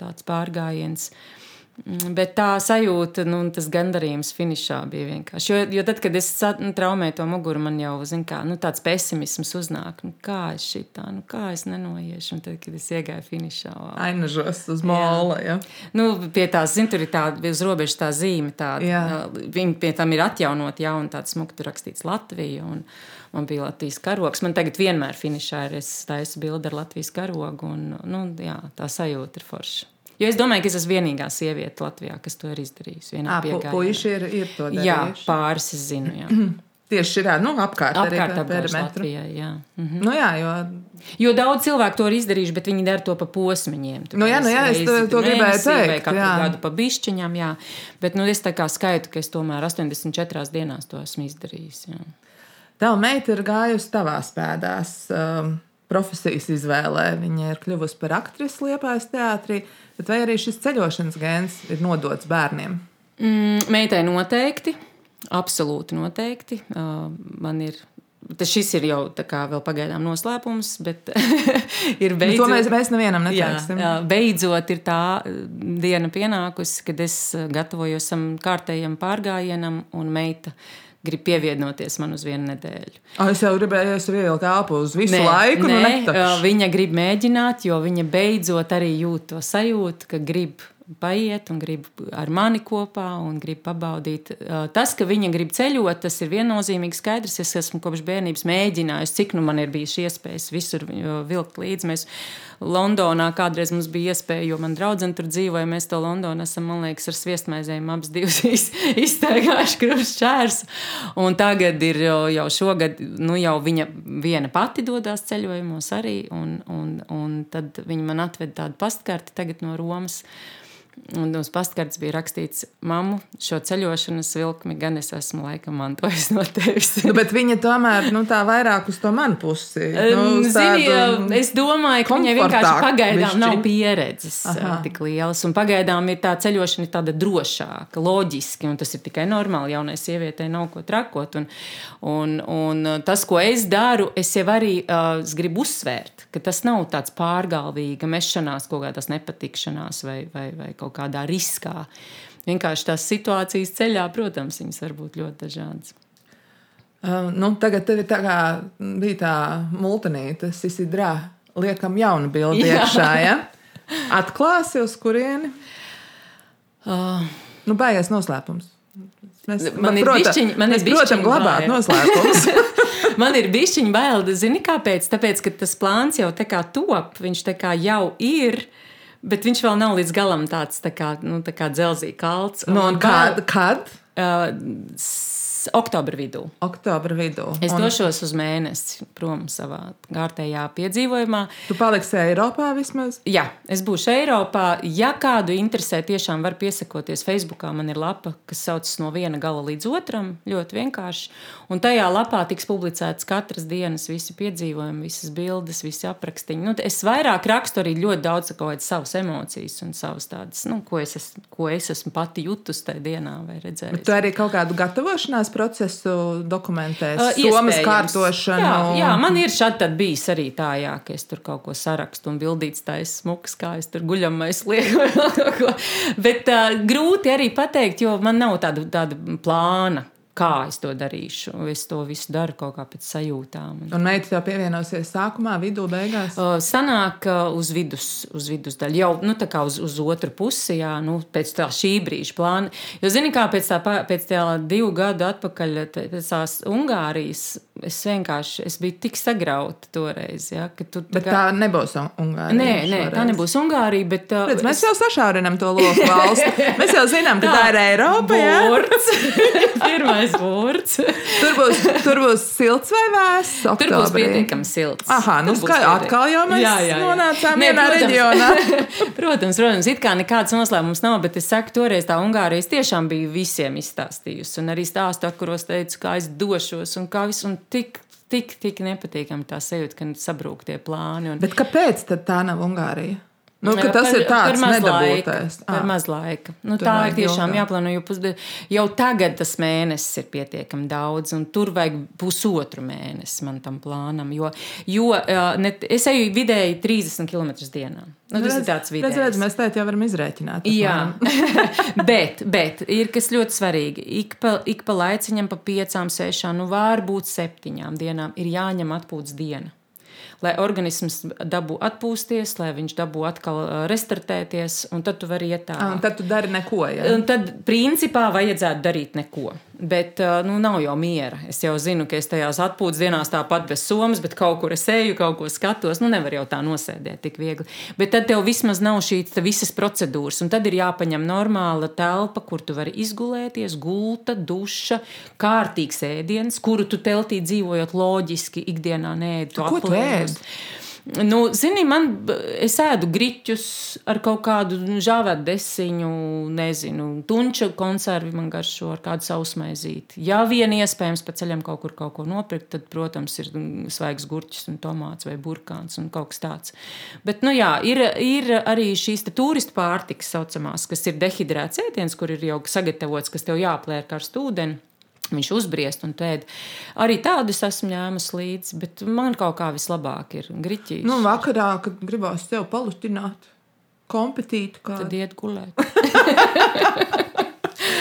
tāds pārgājiens. Uh, bet tā sajūta, nu, tas gandarījums finišā bija vienkārši. Jo, jo tad, kad es nu, traumēju to muguru, man jau kā, nu, tāds pesimisms uznāk. Nu, kā es šitā, nu, kā es nenoiešu. Un tad, kad es iegāju finišā, wow. ainažos uz māla. Ja. Nu, pie tās, zin, tur ir tāda uz robežas tā zīme. Tāda, viņi pie tam ir atjaunot jaunu tādu smuku, tur rakstīts Latvija. Un, man bija Latvijas karogs. Man tagad vienmēr finišā ir, es taisu bildi ar Latvijas karogu. Un, nu, jā, tā sajūta ir forša. Jo es domāju, ka es esmu vienīgā sieviete Latvijā, kas to ir izdarījusi. Puisši ir, ir to darījuši. Jā, pāris es zinu. Jā. tieši šī nu, apkārt, apkārt. Latvijā, jā. Mhm. Nu, jā, jo... jo daudz cilvēku to ir izdarījuši, bet viņi dara to pa posmiņiem. Nu, jā, nu, jā, es to, to gribēju teikt. Vai katru jā. gadu pa bišķiņām, jā. Bet nu, es tā kā skaitu, ka es tomēr 84 dienās to esmu izdarījis. Jā. Tava meita ir gājusi tavās pēdās. Um, profesijas izvēlē. Viņa ir kļuvusi par aktrisi Liepājas teātrī, bet vai arī šis ceļošanas gēns ir nodots bērniem? Mm, meitai noteikti. Absolūti noteikti. Uh, man ir Tas šis ir jau kā, vēl pagaidām noslēpums, bet ir beidzot. Nu, to mēs, mēs nevienam neteiksim. Jā, jā, beidzot ir tā diena pienākusi, kad es gatavojos tam kārtējam pārgājienam un meita grib pievienoties man uz vienu nedēļu. Oh, es jau gribēju, es ievilku elpu uz visu nē, laiku. Nu nē, nu viņa grib mēģināt, jo viņa beidzot arī jūt to sajūtu, ka grib paiet un grib ar mani kopā un grib pabaudīt. Tas, ka viņa grib ceļot, tas ir viennozīmīgi skaidrs. Es esmu kopš bērnības mēģinājis, cik nu man ir bijis iespējas visur vilkt līdzi. Mēs Londonā kādreiz mums bija iespēja, jo man draudzene tur dzīvoja. Mēs to Londonā esam, man liekas, ar sviestmaizēm abas divas iztaigājuši krustšķērs. Un tagad ir jau šogad, nu jau viņa viena pati dodas ceļojumos arī, un, un, un tad viņa man atveda tādu pastkarti tagad no Romas. Un uz pastkartes bija rakstīts, mammu, šo ceļošanas vilkmi gan es esmu laikam mantojis no tevis. nu, bet viņa tomēr nu, tā vairāk uz to manu pusi. Nu, Zini, es domāju, ka viņai vienkārši pagaidām višķi. nav pieredzes Aha. tik lielas. Un pagaidām ir tā ceļošana tāda drošāka, loģiski. Un tas ir tikai normāli. Jaunai sievietei nav ko trakot. Un, un, un tas, ko es daru, es jau arī uh, gribu uzsvērt, ka tas nav tāds pārgalvīga mešanās, kaut kādas nepatikšanās vai, vai, vai kaut kā kādā riskā. Vienkārši tās situācijas ceļā, protams, viņas var būt ļoti dažādas. Uh, nu, tagad tev tā bija tā multinīte, Sisidrā, liekam jaunu bildi iekšā, ja? Atklāsi uz kurieni? Uh. Nu, baigais noslēpums. Mēs, man ir prota, bišķiņ, man mēs, protams, glabāt noslēpumus. man ir bišķiņa bail, zini, kāpēc? Tāpēc, ka tas plāns jau tā kā top, viņš tā kā jau ir. Uh, Bet viņš vēl nav līdz galam tāds tā kā, nu, tā kā dzelzīgi kalts. No, nu, kad? kad? Uh, oktobra vidū. Oktobra vidū. Es un... došos uz mēnesi prom savā kārtējā piedzīvojumā. Tu paliksi Eiropā vismaz? Jā, es būšu Eiropā. Ja kādu interesē, tiešām var piesakoties Facebookā. Man ir lapa, kas saucas no viena gala līdz otram. Ļoti vienkārši. Un tajā lapā tiks publicēts katras dienas visi piedzīvojumi, visas bildes, visi aprakstiņi. Nu, es vairāk rakstu arī ļoti daudz savas emocijas un savas tādas, nu, ko, es esmu, ko es esmu pati jutusi tajā dienā vai redzējusi. Bet tu arī kaut kādu gatavošanās procesu dokumentēs, uh, somas kārtošanu. Jā, jā, man ir šādi bijis arī tā, jā, ka es tur kaut ko sarakstu un bildīts es smuks, kā es tur guļamais lieku. Bet uh, grūti arī pateikt, jo man nav tāda, tāda plāna kā es to darīšu. Es to visu daru kaut kā pēc sajūtām. Un meita tev pievienosies sākumā, vidū, beigās? Uh, sanāk uz vidus, uz vidus daļu, jau nu, tā kā uz, uz otru pusi, jā, nu, pēc tā šī brīža plāna. Jo, zini, kā pēc tā, pēc tā divu gadu atpakaļ, pēc tās Ungārijas Es vienkārši es biju tik sagrauta toreiz. Ja, tu, tā, kā... tā nebūs Ungārija. Nē, nē tā nebūs Ungārija. Bet, uh, Redz, mēs es... jau sašaurinām to loku valsts. Mēs jau zinām, ka tā, tā ir Eiropa. Burts. Pirmais burts. tur, būs, tur būs silts vai vēss? Tur būs pietiekami silts. Aha, nu skaidrs. Atkal jau mēs jā, jā, jā. nonācām vienā reģionā. protams, protams, it kā nekāds noslēpums nav, bet es saku, toreiz tā Ungārijas tiešām bija visiem izstāstījusi. Un arī stāstu, kuros teicu, kā es došos un kā viss tik, tik, tik nepatīkami tā sajūta, ka sabrūk tie plāni. Un... Bet kāpēc tā nav Ungārija? Nu, tas par, ir tāds laika. Par maz laika. Nu, tā ir tiešām jāplāno, jo pusdi, jau tagad tas mēnesis ir pietiekami daudz, un tur vajag pusotru mēnesi man tam plānam. Jo, jo ne, es eju vidēji 30 km dienā. Nu, tas redz, ir tāds vidējs. Redz, redz, mēs tā jau varam izrēķināt. Jā, bet, bet ir kas ļoti svarīgi. Ik pa, ik pa laiciņam, pa piecām, sešām, nu varbūt septiņām dienām ir jāņem atpūtas diena lai organisms dabū atpūsties, lai viņš dabū atkal restartēties, un tad tu vari iet tālāk. Un tad tu dari neko. Ja? Un tad, principā, vajadzētu darīt neko. Bet nu, nav jau miera. Es jau zinu, ka es tajās atpūtas dienās tāpat bez somas, bet kaut kur es eju, kaut ko skatos. Nu, nevar jau tā nosēdēt tik viegli. Bet tad tev vismaz nav šīs visas procedūras. Un tad ir jāpaņem normāla telpa, kur tu vari izgulēties, gulta, duša, kārtīgs ēdiens, kuru tu teltī dzīvojot loģiski, ikdienā nē, tu aplēsi. Nu, zini, man, es ēdu griķus ar kaut kādu žāvētu desiņu, nezinu, tunča konservi man garšo ar kādu sausmaizīti. Ja vien iespējams pa ceļam kaut kur kaut ko nopirkt, tad, protams, ir svaigs gurķis un tomāts vai burkāns un kaut kas tāds. Bet, nu jā, ir, ir arī šīs turistu pārtikas saucamās, kas ir dehidrēts ēdiens, kur ir jau sagatavots, kas tev jāplēr karstu ūdeni. Viņš uzbriest un tēd. Arī tādus esmu ņēmis līdzi, bet man kaut kā vislabāk ir griķis. Nu, vakarā, kad gribās tev palutināt, kompetīt, kā... tad iet gulēt.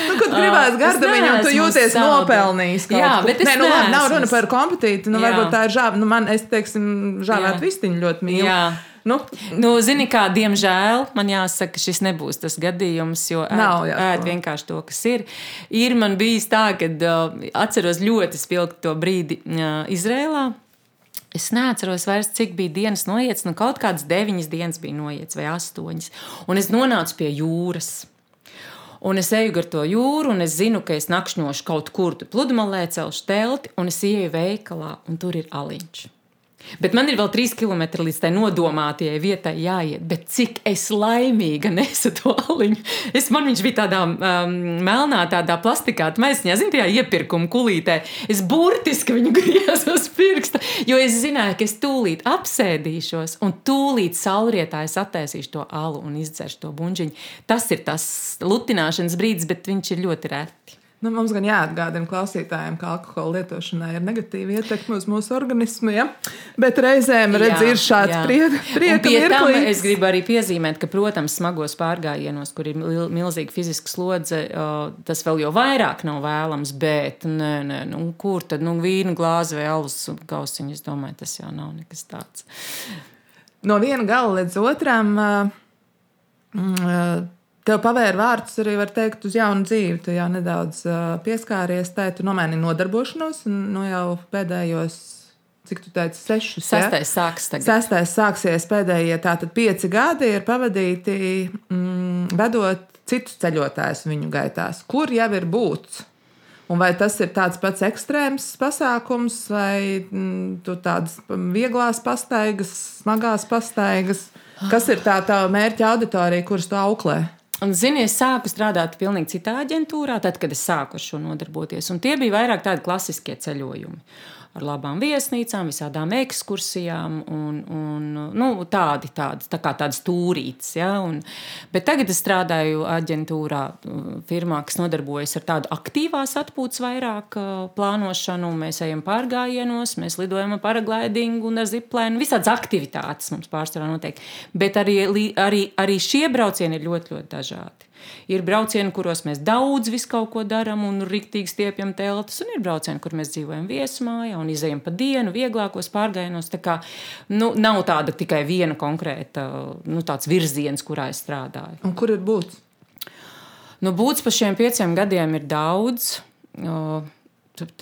nu, kad gribās gardumiņu, tu jūties salda. nopelnījis. Jā, ko. bet es Nē, nu, labi, nav runa par kompetīti. Nu, varbūt tā ir žāva. Nu, man, es teiksim, žāvētu vistiņu ļoti mīlu. Jā. Nu, nu, zini, kā, diemžēl man jāsaka, šis nebūs tas gadījums, jo Nav, ēd, ēd vienkārši to, kas ir. Ir man bijis tā, ka uh, atceros ļoti spilgti to brīdi uh, Izrēlā. Es neatceros vairs, cik bija dienas noiets. Nu, kaut kādas deviņas dienas bija noiets, vai astoņas. Un es nonācu pie jūras. Un es eju gar to jūru, un es zinu, ka es nakšņošu kaut kur pludmalē, celšu telti, un es ieju veikalā, un tur ir aliņš. Bet man ir vēl trīs km līdz tai nodomātajai vietai jāiet. Bet cik es laimīga nesu to aliņu. Es, man viņš bija tādā um, melnā, tādā plastikā maisiņā, zinu, tajā iepirkuma kulītē. Es burtiski viņu griezu uz pirksta, jo es zināju, ka es tūlīt apsēdīšos un tūlīt saulrietā es attaisīšu to alu un izdzeršu to buļbuļsāģiņu. Tas ir tas lutināšanas brīdis, bet viņš ir ļoti reti. Nu, mums gan jāatgādina klausītājiem, ka alkohola lietošanai ir negatīva ietekme uz mūsu organismu. Ja? Bet reizēm redz, jā, ir šāds prieka. Es gribu arī piezīmēt, ka, protams, smagos pārgājienos, kur ir milzīga fiziska slodze, tas vēl jau vairāk nav vēlams. Bet, nē, nē, nu, kur tad nu, vīna glāze vai alus gausiņa? Es domāju, tas jau nav nekas tāds. No viena gala līdz otram. Uh, uh, Tev pavēra vārdus arī, var teikt, uz jaunu dzīvi. Tu jau nedaudz pieskāries tai, tu nomaini nodarbošanos, nu, jau pēdējos, cik tu teici, sešus. Sestais ja? sāks tagad. Sestais sāksies pēdējie, tātad pieci gadi ir pavadīti mm, vedot citus ceļotājus viņu gaitās. Kur jau ir būts? Un vai tas ir tāds pats ekstrēms pasākums, vai mm, tādas vieglās pastaigas, smagās pastaigas? Kas ir tā tā mērķa auditorija, kuras tu auklē? Un, zini, es sāku strādāt pilnīgi citā aģentūrā, tad, kad es sāku ar šo nodarboties. Un tie bija vairāk tādi klasiskie ceļojumi ar labām viesnīcām, visādām ekskursijām un, un nu, tādi, tādi, tā kā tādas stūrītes. Ja? Un, bet tagad es strādāju aģentūrā, firmā, kas nodarbojas ar tādu aktīvās atpūtas vairāk plānošanu. Mēs ejam pārgājienos, mēs lidojam ar paraglidingu un ar ziplēnu. Visādas aktivitātes mums pārsvarā notiek. Bet arī, arī, arī šie braucieni ir ļoti, ļoti dažādi. Ir braucieni, kuros mēs daudz visu kaut ko darām un rīktīgi stiepjam teltis, un ir braucieni, kur mēs dzīvojam viesmājā un izējam pa dienu, vieglākos pārgājienos. Tā kā nu, nav tāda tikai viena konkrēta nu, virziens, kurā es strādāju. Un kur ir būts? Nu, būts pa šiem pieciem gadiem ir daudz. Uh,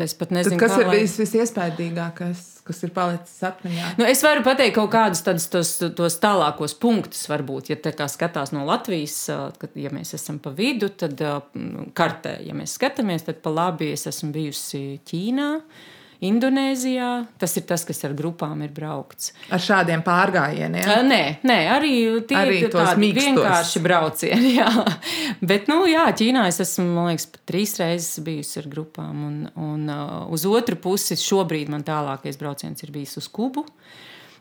Es pat nezinu, Tad kas ir lai... bijis visiespaidīgākais, kas ir palicis atmiņā. Nu, es varu pateikt kaut kādus tādus tos, tos tālākos punktus, varbūt, ja tā kā skatās no Latvijas, kad ja mēs esam pa vidu, tad kartē, ja mēs skatāmies, tad pa labi es esmu bijusi Ķīnā. Indonēzijā. Tas ir tas, kas ar grupām ir braukts. Ar šādiem pārgājieniem? Nē, nē arī tie arī ir tādi vienkārši braucieni. Jā. Bet, nu, jā, Ķīnā es esmu, man liekas, trīs reizes bijusi ar grupām. Un, un uh, uz otru pusi šobrīd man tālākais brauciens ir bijis uz Kubu.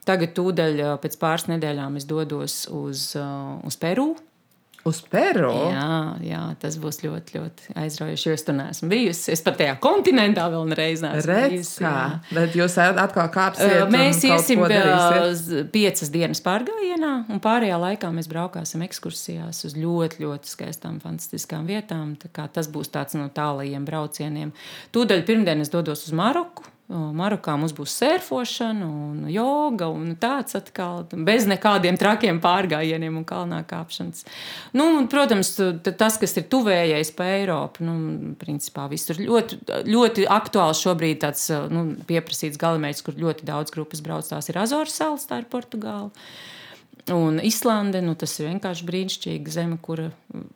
Tagad, tūdaļ pēc pāris nedēļām, es dodos uz, uh, uz Peru. Uz Peru? Jā, jā, tas būs ļoti, ļoti aizraujoši. Es tur neesmu bijusi. Es pat tajā kontinentā vēl nereiz neesmu bijusi. Kā? Bet jūs atkal kāpsiet? Mēs iesim piecas dienas pārgājienā, un pārējā laikā mēs braukāsim ekskursijās uz ļoti, ļoti skaistām, fantastiskām vietām. Tas būs tāds no tālajiem braucieniem. Tūdaļ pirmdien es dodos uz Maroku Marokā mums būs surfošana un joga un tāds atkal, bez nekādiem trakiem pārgājieniem un kalnā kāpšanas. Nu, un, protams, tas, kas ir tuvējais pa Eiropu, nu, principā visur ļoti, ļoti aktuāls šobrīd tāds nu, pieprasīts galamērķis, kur ļoti daudz grupas brauc. Tās ir Azoru salas, tā ir Portugāla. Un Islande, nu, tas ir vienkārši brīnišķīga zeme, kur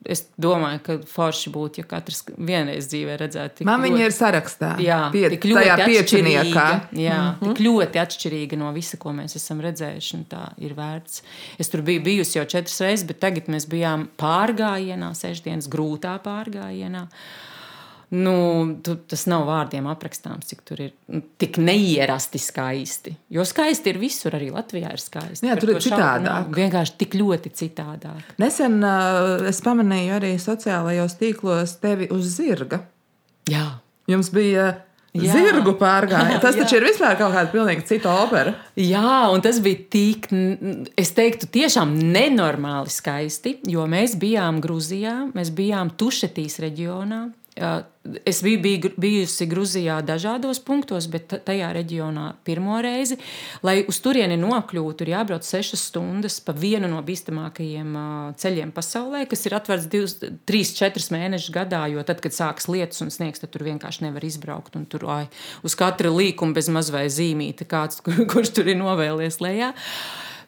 es domāju, ka forši būtu, ja katrs vienreiz dzīvē redzētu. Man viņa ir sarakstā. Jā, Pie, tik ļoti atšķirīga. Jā, mm -hmm. tik ļoti atšķirīga no visa, ko mēs esam redzējuši. Tā ir vērts. Es tur biju bijusi jau četras reizes, bet tagad mēs bijām pārgājienā, sešdienas grūtā pārgājienā. Uh, nu, tu, tas nav vārdiem aprakstāms, cik tur ir nu, tik neierasti skaisti. Jo skaisti ir visur, arī Latvijā ir skaisti. Jā, tur ir citādāk. Vienkārši tik ļoti citādāk. Nesen uh, es pamanīju arī sociālajos tīklos tevi uz zirga. Jā. Jums bija Jā. Zirgu pārgājienu. Tas taču ir vispār kaut kāda pilnīgi cita opera. Jā, un tas bija tik, es teiktu, tiešām nenormāli skaisti, jo mēs bijām Grūzijā, mēs bijām Tušetīs reģionā. Es biju, biju bijusi Grūzijā dažādos punktos, bet tajā reģionā pirmo reizi. Lai uz turieni nokļūtu, ir jābrauc sešas stundas pa vienu no bīstamākajiem ceļiem pasaulē, kas ir atvērts divus, trīs, četrus mēnešus gadā. Jo tad, kad sākas lietus un sniegs, tad tur vienkārši nevar izbraukt. Tur ai, uz katra līkuma bez mazvai zīmīta, kāds, kur, kurš tur ir novēlies lejā.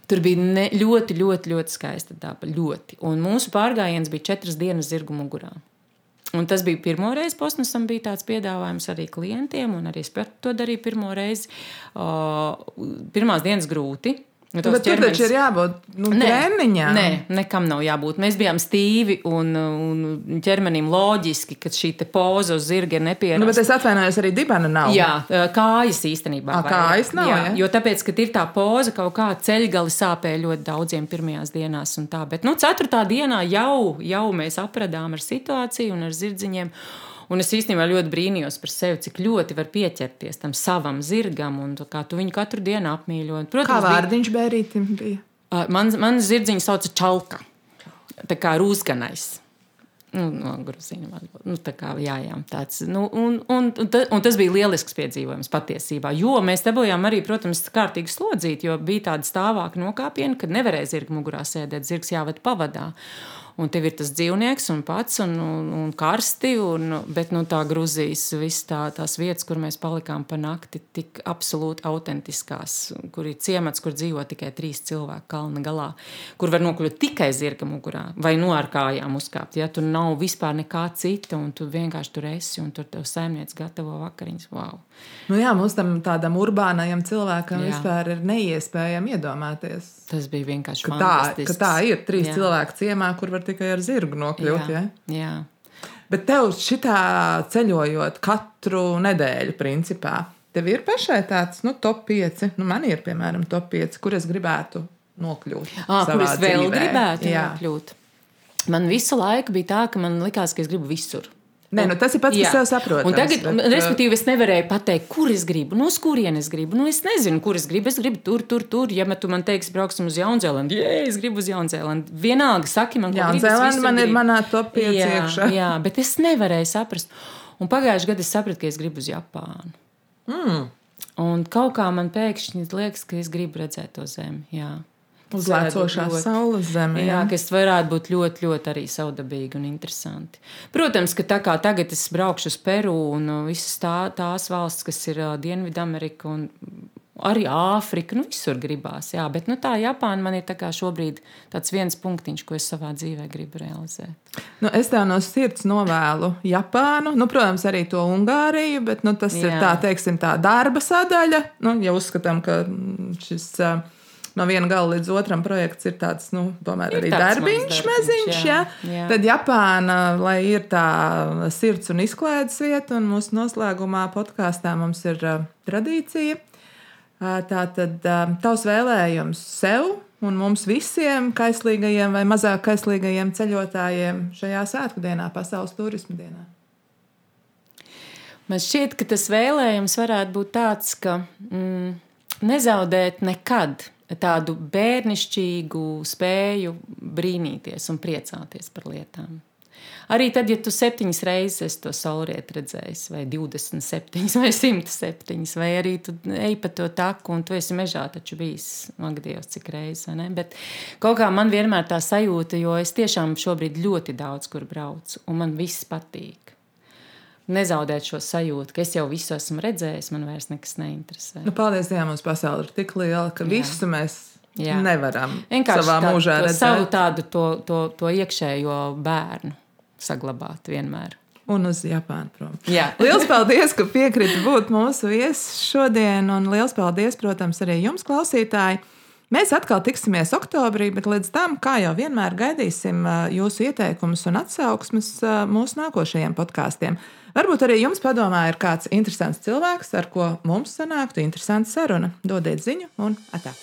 Tur bija ne, ļoti, ļoti, ļoti skaista daba. Ļoti. Un mūsu pārgājiens bija četras dienas zirgu mugurā. Un tas bija pirmo reizi. Postnusam bija tāds piedāvājums arī klientiem, un arī es to darīju pirmo reizi. Pirmās dienas grūti. Nu, Bet tur taču ir jābūt nu, treniņam. Nē, nekam nav jābūt. Mēs bijām stīvi un, un ķermenim loģiski, ka šī poza uz zirga ir nepieciešama. Nu, bet es atvainojos, arī dibana nav. Jā, kājas īstenībā. A, kājas nav. Jā, ja? Jo tāpēc, ka ir tā poza, kaut kā ceļgali sāpēja ļoti daudziem pirmajās dienās. Bet, nu, ceturtā dienā jau, jau mēs apradām ar situāciju un ar zirdziņiem. Un es īstenībā ļoti brīnījos par sevi, cik ļoti var pieķerties tam savam zirgam, un kā tu viņu katru dienu apmīļo. Protams, kā vārdiņš bija... bērītim bija? Man, man zirdziņu sauca Čalka, tā kā rūsganais. Nu, no Grūzīna valodas. Nu, tā kā jā, jā, tāds. Nu, un, un, un, ta, un tas bija lielisks piedzīvojums patiesībā. Jo mēs dabūjām arī, protams, kārtīgi slodzīt, jo bija tāda stāvāka nokāpiena, kad nevarēja zirga mugurā sēdēt. Zirgs jāved pavadā un tev ir tas dzīvnieks un pats un, un, un karsti. Un, bet nu, tā Grūzijas visas tā, tās vietas, kur mēs palikām pa nakti, tik absolūti autentiskās, kur ir ciemats, kur dzīvo tikai trīs cilvēki kalna galā, kur var nokļūt tikai zirga mugurā vai no ar kājām uzkāpt. Ja tur nav vispār nekā cita, un tu vienkārši tur esi, un tur tev saimnieks gatavo vakariņas. Wow. Nu jā, mums tam tādam urbānajam cilvēkam jā. vispār ir neiespējami iedomāties. Tas bija vienkārši ka tā, ka tā ir. Trīs jā. cilvēku ciemā, kur var tikai ar zirgu nokļūt. Jā, ja? jā. Bet tev šitā ceļojot katru nedēļu, principā, tev ir pašai tāds nu, top 5. Nu, man ir, piemēram, top 5, kur es gribētu nokļūt. À, kur es vēl dzīvē. gribētu jā. nokļūt? Man visu laiku bija tā, ka man likās, ka es gribu visur. Nē, nu tas ir pats, kas sev saprot. Tagad, bet, respektīvi, es nevarēju pateikt, kur es gribu, no kurienes gribu. Nu, es nezinu, kur es gribu. Es gribu tur, tur, tur. Ja tu man teiksi, brauksim uz Jaunzēlandu, ja es gribu uz Jaunzēlandu, vienalga, saki man, ko gribi. Jaunzēlanda man ir manā top 5 jā, iekšā. Jā, bet es nevarēju saprast. Un pagājušajā gadā es sapratu, ka es gribu uz Japānu. Mm. Un kaut kā man pēkšņi liekas, ka es gribu redzēt to zemi. Jā. Uzlēcošā saules zemē. Jā, kas varētu būt ļoti, ļoti arī saudabīgi un interesanti. Protams, ka tā kā tagad es braukšu uz Peru un uh, visas tā, tās valsts, kas ir uh, Dienvidamerika un arī Āfrika, nu visur gribās. Jā, bet nu, tā Japāna man ir tā šobrīd tāds viens punktiņš, ko es savā dzīvē gribu realizēt. Nu, es tev no sirds novēlu Japānu, nu, protams, arī to Ungāriju, bet nu, tas Jā. ir tā, teiksim, tā darba sadaļa. Nu, ja uzskatām, ka šis. Uh, no viena gala līdz otram projekts ir tāds, nu, tomēr ir arī darbiņš, meziņš. Jā. Jā. Tad Japāna, lai ir tā sirds un izklaides vieta, un mūsu noslēgumā podkāstā mums ir uh, tradīcija. Uh, tā tad uh, tavs vēlējums sev un mums visiem kaislīgajiem vai mazāk kaislīgajiem ceļotājiem šajā svētku dienā, pasaules turismu dienā. Man šķiet, ka tas vēlējums varētu būt tāds, ka mm, nezaudēt nekad tādu bērnišķīgu spēju brīnīties un priecāties par lietām. Arī tad, ja tu septiņas reizes to saulrietu redzējis, vai 27, vai 107, vai arī tu ej pa to taku, un tu esi mežā taču bijis, Dievs, cik reizes, vai ne? Bet kaut kā man vienmēr tā sajūta, jo es tiešām šobrīd ļoti daudz kur braucu, un man viss patīk. Nezaudēt šo sajūtu, ka es jau visu esmu redzējis, man vairs nekas neinteresē. Nu, paldies Dievam, mums pasaule ir tik liela, ka Jā. visu mēs Jā. nevaram vienkārši savā tā, mūžā redzēt. Savu tādu to, to, to iekšējo bērnu saglabāt vienmēr. Un uz Japānu, protams. Lielas paldies, ka piekrita būt mūsu viesis šodien, un liels paldies, protams, arī jums, klausītāji. Mēs atkal tiksimies oktobrī, bet līdz tam, kā jau vienmēr, gaidīsim jūsu ieteikumus un atsauksmes mūsu nākošajiem podkāstiem. Varbūt arī jums padomā ir kāds interesants cilvēks, ar ko mums sanāktu interesanta saruna. Dodiet ziņu un atā!